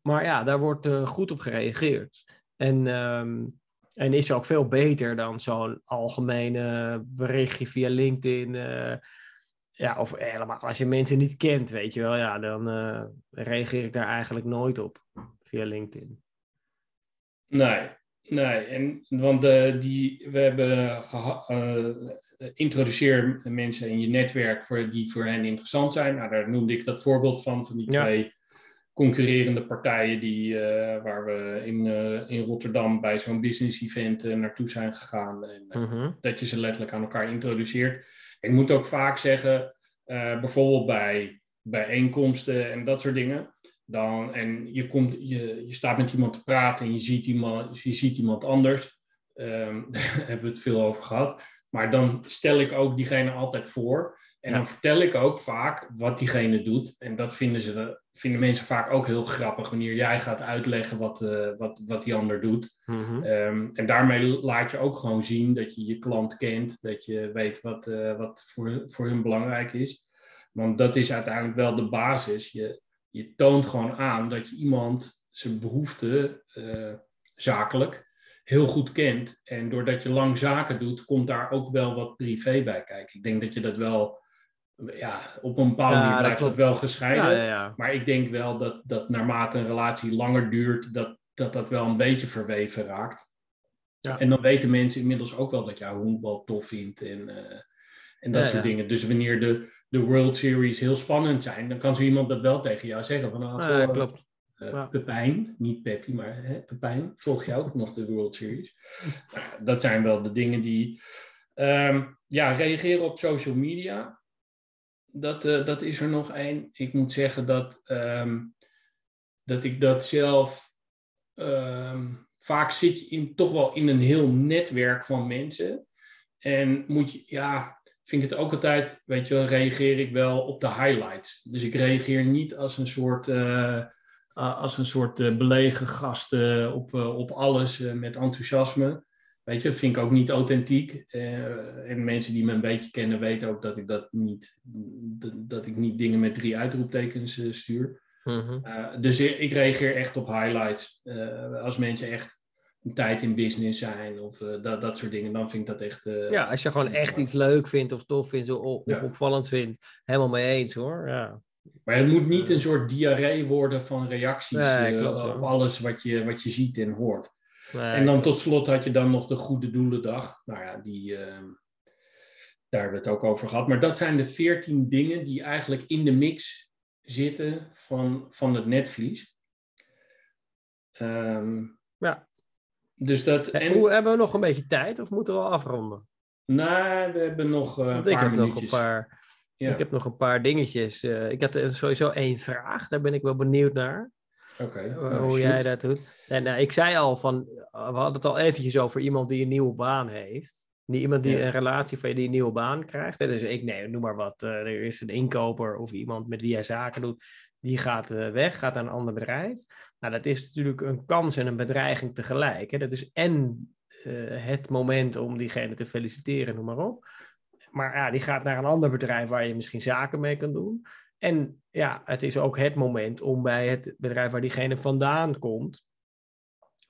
maar ja, daar wordt eh, goed op gereageerd. En, ehm, en is ook veel beter dan zo'n algemene berichtje via LinkedIn. ja, of helemaal als je mensen niet kent, weet je wel, ja, dan reageer ik daar eigenlijk nooit op via LinkedIn. Nee, nee. En, want eh, die, we hebben geha- eh, introduceer mensen in je netwerk voor, die voor hen interessant zijn. Nou, daar noemde ik dat voorbeeld van, van die Ja. twee concurrerende partijen die, eh, waar we in, in Rotterdam bij zo'n business event naartoe zijn gegaan. En, Mhm. dat je ze letterlijk aan elkaar introduceert. Ik moet ook vaak zeggen, bijvoorbeeld bij bijeenkomsten en dat soort dingen. Dan, en je, komt, je, je staat met iemand te praten en je ziet iemand, je ziet iemand anders. Ehm, [LAUGHS] daar hebben we het veel over gehad. Maar dan stel ik ook diegene altijd voor. En Ja. dan vertel ik ook vaak wat diegene doet. En dat vinden, ze, vinden mensen vaak ook heel grappig wanneer jij gaat uitleggen wat, eh, wat, wat die ander doet. Mhm. Ehm, en daarmee laat je ook gewoon zien dat je je klant kent, dat je weet wat, eh, wat voor, voor hun belangrijk is. Want dat is uiteindelijk wel de basis. Je, je toont gewoon aan dat je iemand zijn behoeften eh, zakelijk heel goed kent. En doordat je lang zaken doet, komt daar ook wel wat privé bij kijken. Ik denk dat je dat wel, ja, op een bepaalde Ja, manier dat blijft dat wel gescheiden. Ja, ja, ja. Maar ik denk wel dat, dat naarmate een relatie langer duurt, dat, dat dat wel een beetje verweven raakt. Ja. En dan weten mensen inmiddels ook wel dat jij honkbal tof vindt en, eh, en dat Ja, soort ja. dingen. Dus wanneer de, de World Series heel spannend zijn, dan kan zo iemand dat wel tegen jou zeggen. Van, ah, Ja, klopt. eh. Pepijn, niet Peppi, maar hè, Pepijn, volg je ook nog de World Series? Nou, dat zijn wel de dingen die... ehm, ja, reageren op social media. Dat, eh, dat is er nog één. Ik moet zeggen dat, ehm, dat ik dat zelf... ehm, vaak zit je in, toch wel in een heel netwerk van mensen. En moet je, ja, vind ik het ook altijd, weet je wel, reageer ik wel op de highlights. Dus ik reageer niet als een soort, eh, uh, als een soort uh, belegen gast uh, op, op alles met enthousiasme. Weet je, vind ik ook niet authentiek. Eh, en mensen die me een beetje kennen weten ook dat ik dat niet, dat ik niet dingen met drie uitroeptekens eh, stuur. Mhm. dus ik reageer echt op highlights. als mensen echt een tijd in business zijn of dat, dat soort dingen, dan vind ik dat echt. ja, als je gewoon echt iets leuk vindt of tof vindt of, Ja. opvallend vindt, helemaal mee eens hoor. Ja. Maar het moet niet een soort diarree worden van reacties Nee, eh, op alles wat je, wat je ziet en hoort. Nee, en dan tot slot had je dan nog de Goede Doelendag. Nou ja, die, eh, daar hebben we het ook over gehad. Maar dat zijn de veertien dingen die eigenlijk in de mix zitten van, van het netvlies. Ehm, Ja. Dus dat... En, Hoe hebben we nog een beetje tijd? Of moeten we al afronden? nou, we hebben nog eh, een Want ik paar heb nog een paar, Ja, ik heb nog een paar dingetjes. Eh, ik had sowieso één vraag. Daar ben ik wel benieuwd naar. oké. eh, nou, hoe shoot. jij dat doet. En ik zei al van, we hadden het al eventjes over iemand die een nieuwe baan heeft. Niet iemand die Ja. een relatie van je die een nieuwe baan krijgt. Dus ik, nee, noem maar wat. er is een inkoper of iemand met wie jij zaken doet. Die gaat weg, gaat naar een ander bedrijf. Nou, dat is natuurlijk een kans en een bedreiging tegelijk. Hè? Dat is en eh, het moment om diegene te feliciteren, noem maar op. Maar ja, die gaat naar een ander bedrijf waar je misschien zaken mee kan doen. En ja, het is ook het moment om bij het bedrijf waar diegene vandaan komt,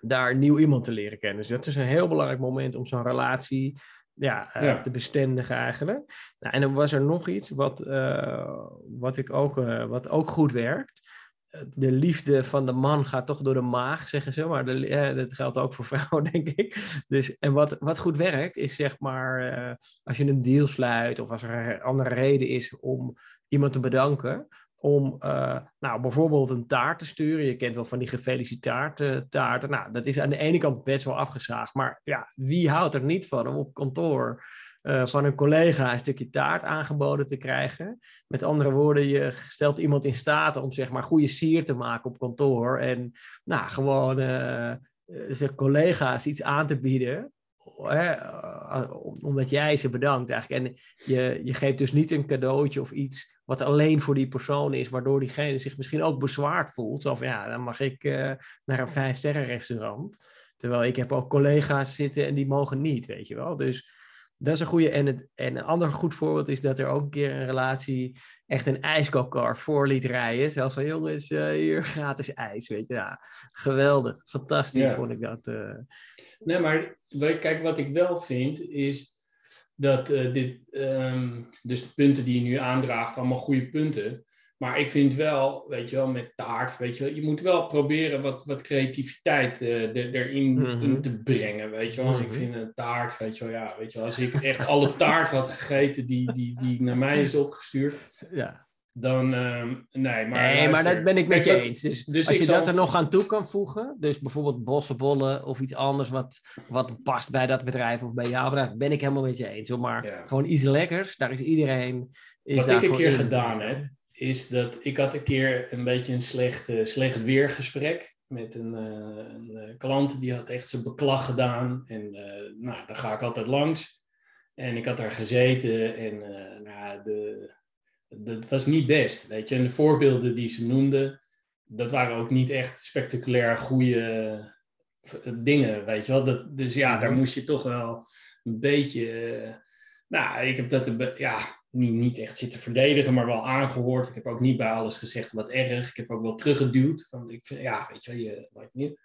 daar nieuw iemand te leren kennen. Dus dat is een heel belangrijk moment om zo'n relatie ja, eh, Ja. te bestendigen eigenlijk. Nou, en dan was er nog iets wat, eh, wat, ik ook, wat ook goed werkt. De liefde van de man gaat toch door de maag, zeggen ze. Maar de, dat geldt ook voor vrouwen, [LAUGHS] denk ik. Dus, en wat, wat goed werkt, is zeg maar... eh, als je een deal sluit... of als er een andere reden is om iemand te bedanken... om eh, nou, bijvoorbeeld een taart te sturen. Je kent wel van die gefeliciteerde taarten. Nou, dat is aan de ene kant best wel afgezaagd. Maar ja, wie houdt er niet van om op kantoor... eh, van een collega een stukje taart aangeboden te krijgen. Met andere woorden, je stelt iemand in staat om zeg maar goede sier te maken op kantoor. En nou, gewoon eh, eh, zijn collega's iets aan te bieden. Hè, omdat jij ze bedankt eigenlijk. En je, je geeft dus niet een cadeautje of iets wat alleen voor die persoon is, waardoor diegene zich misschien ook bezwaard voelt. Van ja, dan mag ik naar een vijf-sterren restaurant. Terwijl ik heb ook collega's zitten en die mogen niet, weet je wel. Dus dat is een goede. En, het, en een ander goed voorbeeld is dat er ook een keer een relatie echt een ijskookkar voor liet rijden. Zo van jongens, eh, hier [LAUGHS] gratis ijs, weet je. Ja, geweldig, fantastisch Ja. vond ik dat. eh. Nee, maar kijk, wat ik wel vind is dat eh, dit, ehm, dus de punten die je nu aandraagt, allemaal goede punten. Maar ik vind wel, weet je wel, met taart, weet je wel, je moet wel proberen wat, wat creativiteit eh, er- erin in te brengen, weet je wel. Ik Mhm. vind een taart, weet je wel, ja, weet je wel, als ik echt alle taart had gegeten die, die, die naar mij is opgestuurd, ja. dan, ehm, nee, maar nee, maar dat ben ik met je eens. Dus, dus als je dat er nog aan toe kan voegen, dus bijvoorbeeld bossenbollen of iets anders wat, wat past bij dat bedrijf of bij jouw bedrijf, ben ik helemaal met je eens. Hoor. Maar Ja. gewoon iets lekkers, daar is iedereen. Is Wat ik een keer in, gedaan heb, is dat ik had een keer een beetje een slecht, eh, slecht weergesprek met een, eh, een eh, klant. Die had echt zijn beklag gedaan. En nou, daar ga ik altijd langs. En ik had daar gezeten en nou, de, dat was niet best. Weet je? En de voorbeelden die ze noemden, dat waren ook niet echt spectaculair goede dingen. Weet je wel? Dat, dus ja, daar Mhm. moest je toch wel een beetje. Nou, ik heb dat ja, niet, niet echt zitten verdedigen, maar wel aangehoord. Ik heb ook niet bij alles gezegd wat erg. Ik heb ook wel teruggeduwd. Want ik vind, ja, weet je wel, je, niet.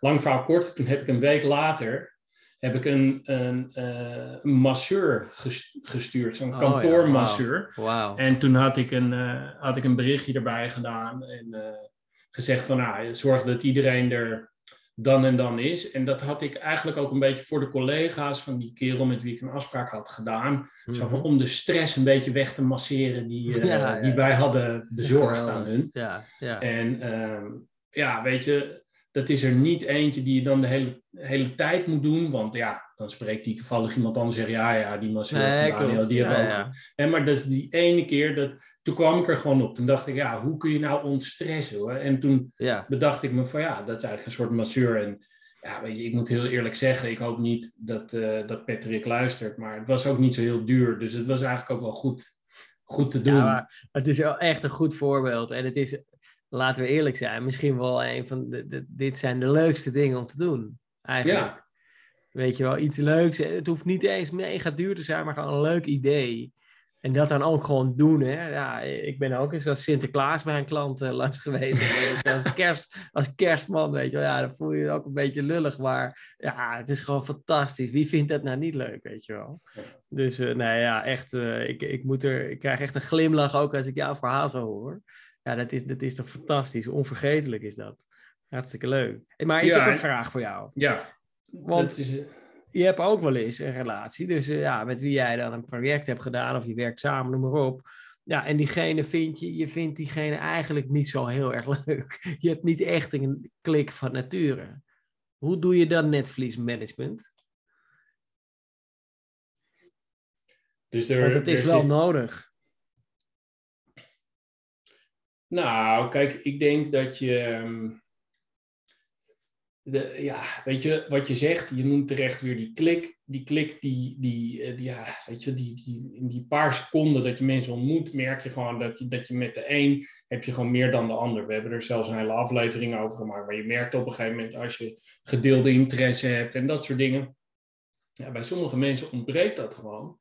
Lang verhaal kort, toen heb ik een week later heb ik een, een, eh, een masseur ges- gestuurd, zo'n Oh ja, kantoormasseur. Wauw. En toen had ik een, eh, had ik een berichtje erbij gedaan en eh, gezegd van nou, zorg dat iedereen er dan en dan is. En dat had ik eigenlijk ook een beetje voor de collega's van die kerel met wie ik een afspraak had gedaan. Zo van, Mhm. om de stress een beetje weg te masseren die, [LAUGHS] eh, Ja, ja. die wij hadden bezorgd aan hun. Ja, ja. En ehm, ja, weet je, dat is er niet eentje die je dan de hele, hele tijd moet doen. Want ja, dan spreekt die toevallig iemand anders en zegt, ja, ja, die masseur Nee, die hebben ook. Hè, maar dat is die ene keer, dat, toen kwam ik er gewoon op. Toen dacht ik, ja, hoe kun je nou ontstressen hoor? En toen ja. bedacht ik me van, ja, dat is eigenlijk een soort masseur. En ja, weet je, ik moet heel eerlijk zeggen, ik hoop niet dat, eh, dat Patrick luistert. Maar het was ook niet zo heel duur. Dus het was eigenlijk ook wel goed, goed te doen. Ja, maar het is wel echt een goed voorbeeld. En het is, laten we eerlijk zijn, misschien wel een van de, de- dit zijn de leukste dingen om te doen. Eigenlijk. Ja. Weet je wel, iets leuks. Het hoeft niet eens mega duur te zijn, maar gewoon een leuk idee. En dat dan ook gewoon doen. Hè? Ja, ik ben ook eens als Sinterklaas bij een klant uh, langs geweest. als, kerst, als kerstman, weet je wel. Ja, dan voel je je ook een beetje lullig. Maar ja, het is gewoon fantastisch. Wie vindt dat nou niet leuk, weet je wel? Dus uh, nee, ja, echt. Uh, ik, ik, moet er, ik krijg echt een glimlach ook als ik jouw verhaal zo hoor. Ja, dat is, dat is toch fantastisch. Onvergetelijk is dat. Hartstikke leuk. Maar ik heb een vraag voor jou. Ja. Want is... je hebt ook wel eens een relatie. Dus uh, ja, met wie jij dan een project hebt gedaan of je werkt samen, noem maar op. Ja, en diegene vind je, je vindt diegene eigenlijk niet zo heel erg [LAUGHS] leuk. Je hebt niet echt een klik van nature. Hoe doe je dan netvliesmanagement? Dus er, Want het is wel nodig. Nou, kijk, ik denk dat je. Ehm, de, ja, weet je, wat je zegt, je noemt terecht weer die klik. Die klik, die, die, eh, die, ja, weet je, die, die, in die paar seconden dat je mensen ontmoet, merk je gewoon dat je, dat je met de een heb je gewoon meer dan de ander. We hebben er zelfs een hele aflevering over gemaakt, maar je merkt op een gegeven moment als je gedeelde interesse hebt en dat soort dingen. Ja, bij sommige mensen ontbreekt dat gewoon.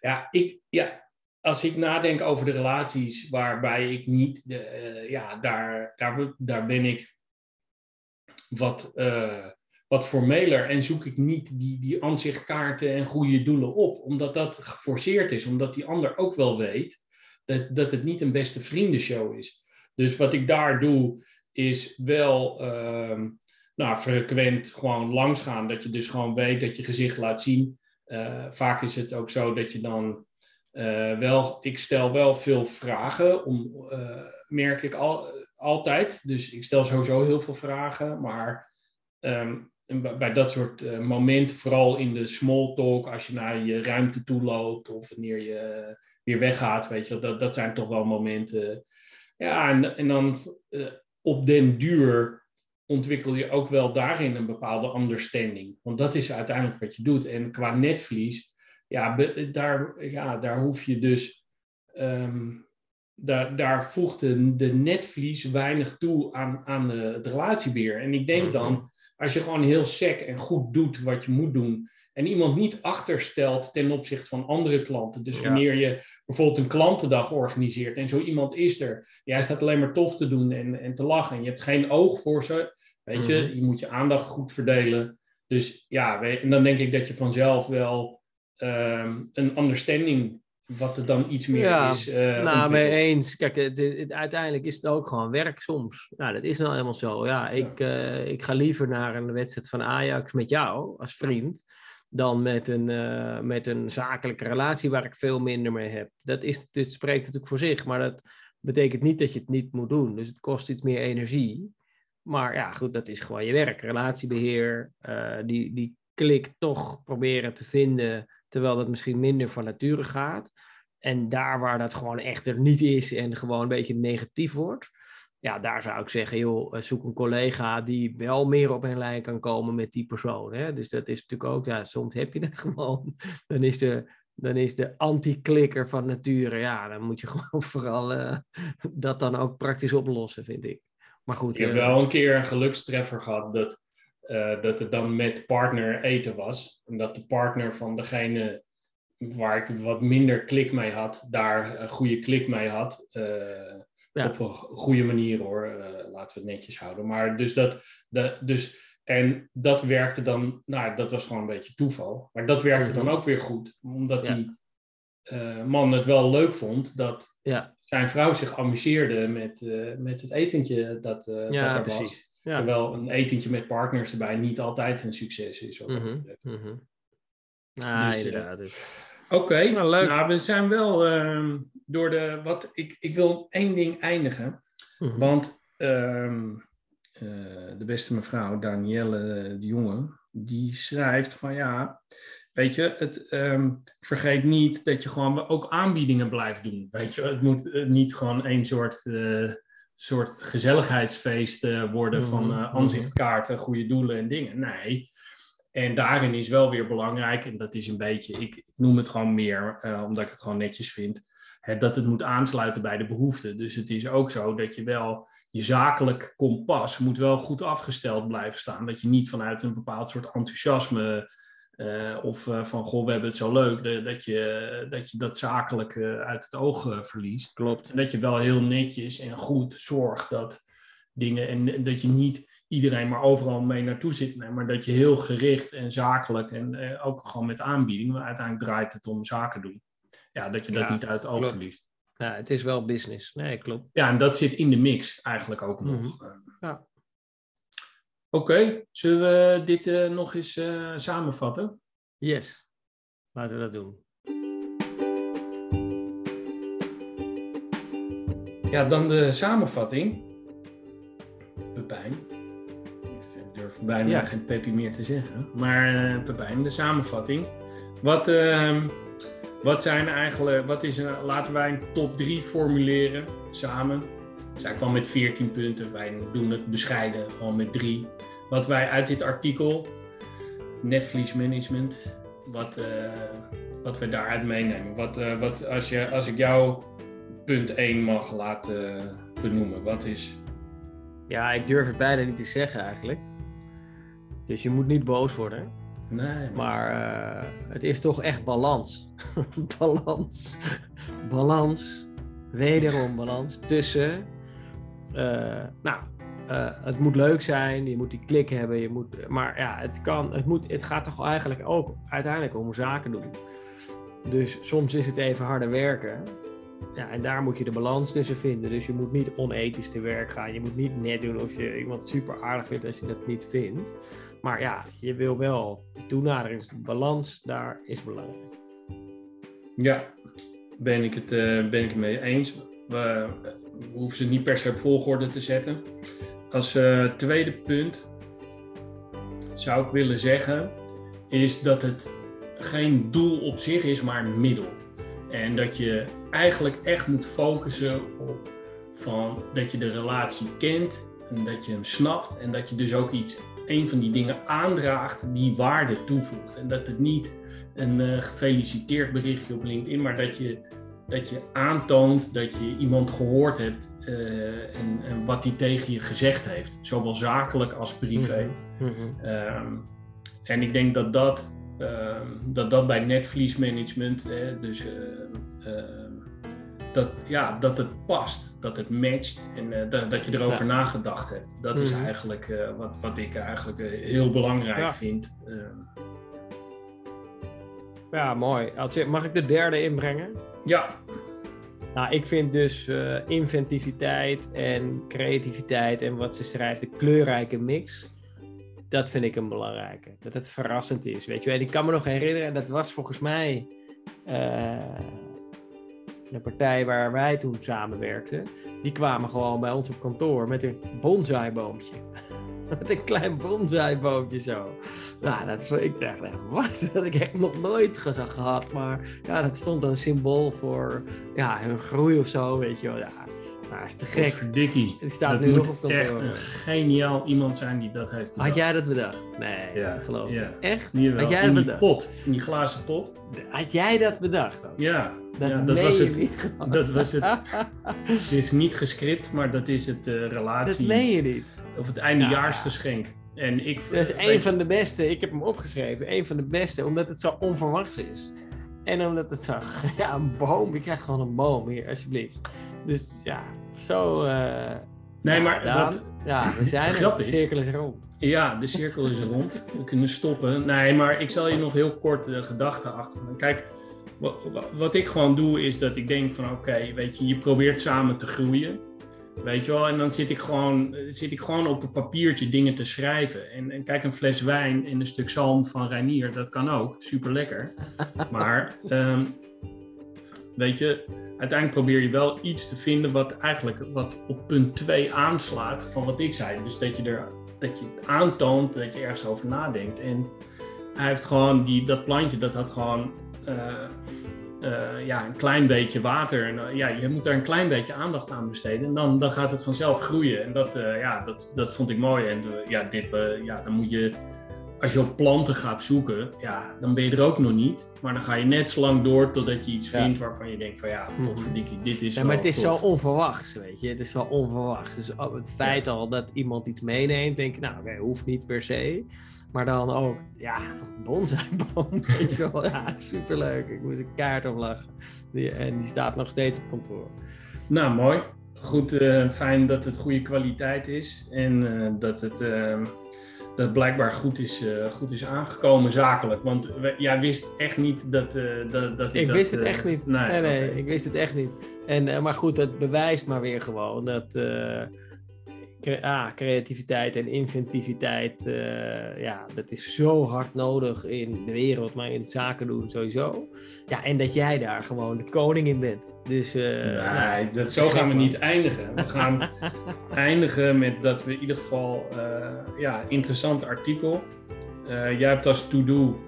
Ja, ik, ja, als ik nadenk over de relaties waarbij ik niet, de, uh, ja, daar, daar, daar ben ik wat, uh, wat formeler en zoek ik niet die, die aanzichtkaarten en goede doelen op, omdat dat geforceerd is, omdat die ander ook wel weet dat, dat het niet een beste vriendenshow is. Dus wat ik daar doe, is wel uh, nou, frequent gewoon langsgaan, dat je dus gewoon weet dat je gezicht laat zien. Uh, vaak is het ook zo dat je dan uh, wel, ik stel wel veel vragen, om, merk ik al, altijd. Dus ik stel sowieso heel veel vragen. Maar um, bij dat soort uh, momenten, vooral in de small talk, als je naar je ruimte toe loopt of wanneer je weer weggaat, weet je, dat, dat zijn toch wel momenten. Ja, en, en dan uh, op den duur ontwikkel je ook wel daarin een bepaalde understanding. Want dat is uiteindelijk wat je doet. En qua netvlies, ja, daar, ja, daar hoef je dus um, daar, daar voegt de, de netvlies weinig toe aan, aan de, het relatiebeheer. En ik denk mhm. dan, als je gewoon heel sec en goed doet wat je moet doen, en iemand niet achterstelt ten opzichte van andere klanten. Dus wanneer je bijvoorbeeld een klantendag organiseert en zo iemand is er, jij staat alleen maar tof te doen en, en te lachen. En je hebt geen oog voor ze, weet je, mhm. je moet je aandacht goed verdelen. Dus ja, en dan denk ik dat je vanzelf wel um, een understanding wat er dan iets meer is. Uh, nou, mee eens. Kijk, het, uiteindelijk is het ook gewoon werk soms. Nou, dat is nou helemaal zo. Ja, ik, Uh, ik ga liever naar een wedstrijd van Ajax met jou als vriend. Dan met een, uh, met een zakelijke relatie waar ik veel minder mee heb. Dat is, dit spreekt natuurlijk voor zich, maar dat betekent niet dat je het niet moet doen. Dus het kost iets meer energie. Maar ja, goed, dat is gewoon je werk. Relatiebeheer, die, die klik toch proberen te vinden terwijl dat misschien minder van nature gaat. En daar waar dat gewoon echt er niet is en gewoon een beetje negatief wordt, ja, daar zou ik zeggen, joh, eh, zoek een collega die wel meer op een lijn kan komen met die persoon. Hè? Dus dat is natuurlijk ook, ja, soms heb je dat [LAUGHS] gewoon. Dan is de, dan is de anti-klikker van nature, ja, dan moet je [LAUGHS] gewoon vooral uh, dat dan ook praktisch oplossen, vind ik. Maar goed. Ik heb uh, wel een keer een gelukstreffer gehad dat uh, dat het dan met partner eten was. En dat de partner van degene waar ik wat minder klik mee had, daar een goede klik mee had. Uh, ja. Op een goede manier hoor, uh, laten we het netjes houden. Maar dus dat, dus, en dat werkte dan, nou dat was gewoon een beetje toeval. Maar dat werkte dan ook weer goed, omdat ja. die man het wel leuk vond dat ja. zijn vrouw zich amuseerde met, met het etentje dat, dat er precies. was. Ja. Terwijl een etentje met partners erbij niet altijd een succes is. Mm -hmm. mm Ah, dus, inderdaad. Dus. Oké, okay. nou, nou, we zijn wel uh, door de. Wat, ik, ik wil één ding eindigen. Mm -hmm. Want uh, uh, de beste mevrouw, Danielle de Jonge, die schrijft van ja. Weet je, het, um, vergeet niet dat je gewoon ook aanbiedingen blijft doen. Weet je, het moet niet gewoon één soort uh, soort gezelligheidsfeest uh, worden van uh, aanzichtkaarten, goede doelen en dingen. Nee. En daarin is wel weer belangrijk, en dat is een beetje, ik, ik noem het gewoon meer, uh, omdat ik het gewoon netjes vind, hè, dat het moet aansluiten bij de behoeften. Dus het is ook zo dat je wel, je zakelijk kompas moet wel goed afgesteld blijven staan. Dat je niet vanuit een bepaald soort enthousiasme Uh, of uh, van, goh, we hebben het zo leuk, de, dat, je, dat je dat zakelijk uh, uit het oog verliest. Klopt. En dat je wel heel netjes en goed zorgt dat dingen, en dat je niet iedereen maar overal mee naartoe zit, nee, maar dat je heel gericht en zakelijk en ook gewoon met aanbiedingen, maar uiteindelijk draait het om zaken doen. Ja, dat je dat Ja, niet uit het oog klopt. verliest. Ja, het is wel business. Nee, klopt. Ja, en dat zit in de mix eigenlijk ook nog. Mhm. Ja. Oké, zullen we dit eh, nog eens eh, samenvatten? Yes. Laten we dat doen. Ja, dan de samenvatting. Pepijn. Ik durf bijna Ja. geen Peppy meer te zeggen. Maar eh, Pepijn, de samenvatting. Wat, ehm, wat zijn eigenlijk, wat is laten wij een top 3 formuleren samen. Zij kwam met 14 punten, wij doen het bescheiden, gewoon met 3. Wat wij uit dit artikel, Netflix Management, wat, eh, wat we daaruit meenemen. Wat, eh, wat, als, je, als ik jou punt 1 mag laten benoemen, wat is. Ja, ik durf het bijna niet te zeggen eigenlijk. Dus je moet niet boos worden. Nee, Maar eh, het is toch echt balans. [LAUGHS] balans. balans. Wederom balans tussen. Eh, nou, eh, het moet leuk zijn. Je moet die klik hebben. Je moet, maar ja, het, kan, het, moet, het gaat toch eigenlijk ook uiteindelijk om zaken doen. Dus soms is het even harder werken. Ja, en daar moet je de balans tussen vinden. Dus je moet niet onethisch te werk gaan. Je moet niet net doen of je iemand super aardig vindt als je dat niet vindt. Maar ja, je wil wel de toenadering, de balans daar is belangrijk. Ja, ben ik het, eh, ben ik het mee eens. We, we hoeven ze niet per se op volgorde te zetten. Als eh, tweede punt zou ik willen zeggen, is dat het geen doel op zich is, maar een middel. En dat je eigenlijk echt moet focussen op van, dat je de relatie kent en dat je hem snapt en dat je dus ook iets, een van die dingen aandraagt die waarde toevoegt. En dat het niet een eh, gefeliciteerd berichtje op LinkedIn, maar dat je, dat je aantoont dat je iemand gehoord hebt eh, en, en wat die tegen je gezegd heeft, zowel zakelijk als privé. Ehm, en ik denk dat dat, ehm, dat, dat bij Netflix management, hè, dus ehm, ehm, dat, ja, dat het past, dat het matcht en eh, dat, dat je erover Ja. nagedacht hebt. Dat is Mhm. eigenlijk eh, wat, wat ik eigenlijk eh, heel belangrijk Ja. vind. Ehm, Ja, mooi. Mag ik de derde inbrengen? Ja, Nou, ik vind dus eh, inventiviteit en creativiteit en wat ze schrijft, de kleurrijke mix. Dat vind ik een belangrijke. Dat het verrassend is. Weet je, wel. ik kan me nog herinneren, dat was volgens mij eh, de partij waar wij toen samenwerkten. Die kwamen gewoon bij ons op kantoor met een bonsaiboompje. [LAUGHS] [LAUGHS] met een klein bonsaiboompje zo. Nou, dat, ik dacht, nou, wat? [LAUGHS] Dat had ik echt nog nooit ge- gehad. Maar ja, dat stond dan symbool voor ja, hun groei of zo, weet je wel. Ja, nou, is te gek. Dikkie. Het staat dat nu moet nog op echt een geniaal iemand zijn die dat heeft bedacht. Had jij dat bedacht? Nee, Ja, geloof ik. ja. Echt? Jawel, Had jij in dat die bedacht? pot, in die glazen pot. Had jij dat bedacht dan? Ja, Dat, ja, dat meen was je het. niet. Dat was het. [LAUGHS] Het is niet gescript, maar dat is het eh, relatie. Dat meen je niet. Of het eindejaarsgeschenk. En ik, Dat is een van de beste. Ik heb hem opgeschreven. Een van de beste, omdat het zo onverwachts is. En omdat het zo... [LAUGHS] Ja, een boom. Ik krijg gewoon een boom hier, alsjeblieft. Dus ja, zo... eh, Nee, ja, maar Daan, dat, Ja, we [LAUGHS] zijn er. De cirkel is rond. ja, de cirkel is rond. [LAUGHS] We kunnen stoppen. Nee, maar ik zal je nog heel kort de gedachten achter. Kijk, wat, wat ik gewoon doe is dat ik denk van oké, weet je, je probeert samen te groeien. Weet je wel, en dan zit ik gewoon, zit ik gewoon op een papiertje dingen te schrijven. En, en kijk, een fles wijn en een stuk zalm van Reinier, dat kan ook. Super lekker. [LAUGHS] Maar, ehm, weet je, uiteindelijk probeer je wel iets te vinden wat eigenlijk wat op punt 2 aanslaat van wat ik zei. Dus dat je er dat je het aantoont dat je ergens over nadenkt. En hij heeft gewoon die, dat plantje, dat had gewoon eh, eh, ja, een klein beetje water. En, eh, ja, je moet daar een klein beetje aandacht aan besteden. En dan, dan gaat het vanzelf groeien. En dat, eh, ja, dat, dat vond ik mooi. En ja, dit, ja, dan moet je, als je op planten gaat zoeken, ja, dan ben je er ook nog niet. Maar dan ga je net zo lang door totdat je iets Ja. vindt waarvan je denkt van ja, potverdikkie, dit is Ja, maar wel het is tof. zo onverwachts, weet je. Het is zo onverwachts. Dus het feit al dat iemand iets meeneemt, denk ik, nou, oké, hoeft niet per se. Maar dan ook, ja, bonsaiboom, [LAUGHS] weet je wel. Ja, superleuk. Ik moest een kaart op lachen. Die, en die staat nog steeds op kantoor. Nou, mooi. Goed, uh, fijn dat het goede kwaliteit is en uh, dat het uh, dat blijkbaar goed is, goed is aangekomen zakelijk. Want we, jij wist echt niet dat, dat, dat ik. dat, wist het echt niet. Nee, nee, nee okay. ik wist het echt niet. En, maar goed, dat bewijst maar weer gewoon dat ah, creativiteit en inventiviteit, uh, ja, dat is zo hard nodig in de wereld, maar in het zaken doen sowieso. Ja, en dat jij daar gewoon de koning in bent. Dus, uh, nee, nou, dat, zo gaan we niet eindigen. We [LAUGHS] gaan eindigen met dat we in ieder geval, uh, ja, interessant artikel. jij hebt als to-do,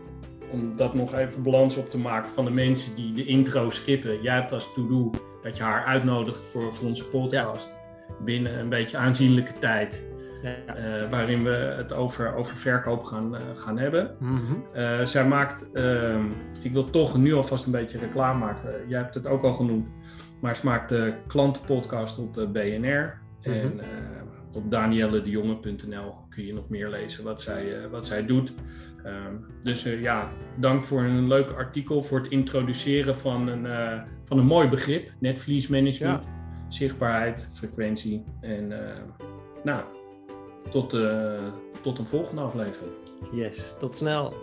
om dat nog even balans op te maken van de mensen die de intro skippen. Jij hebt als to-do dat je haar uitnodigt voor, voor onze podcast. Ja binnen een beetje aanzienlijke tijd. Ja. Uh, waarin we het over, over verkoop gaan, uh, gaan hebben. Mm -hmm. uh, zij maakt, ehm, ik wil toch nu alvast een beetje reclame maken. Jij hebt het ook al genoemd, maar ze maakt de klantenpodcast op BNR. Mm -hmm. En op danielledejonge.nl kun je nog meer lezen wat zij, wat zij doet. Ehm, dus ja, dank voor een leuk artikel, voor het introduceren van een, van een mooi begrip, netvlies management. Ja zichtbaarheid, frequentie. En uh, nou, tot, uh, tot een volgende aflevering. Yes, tot snel.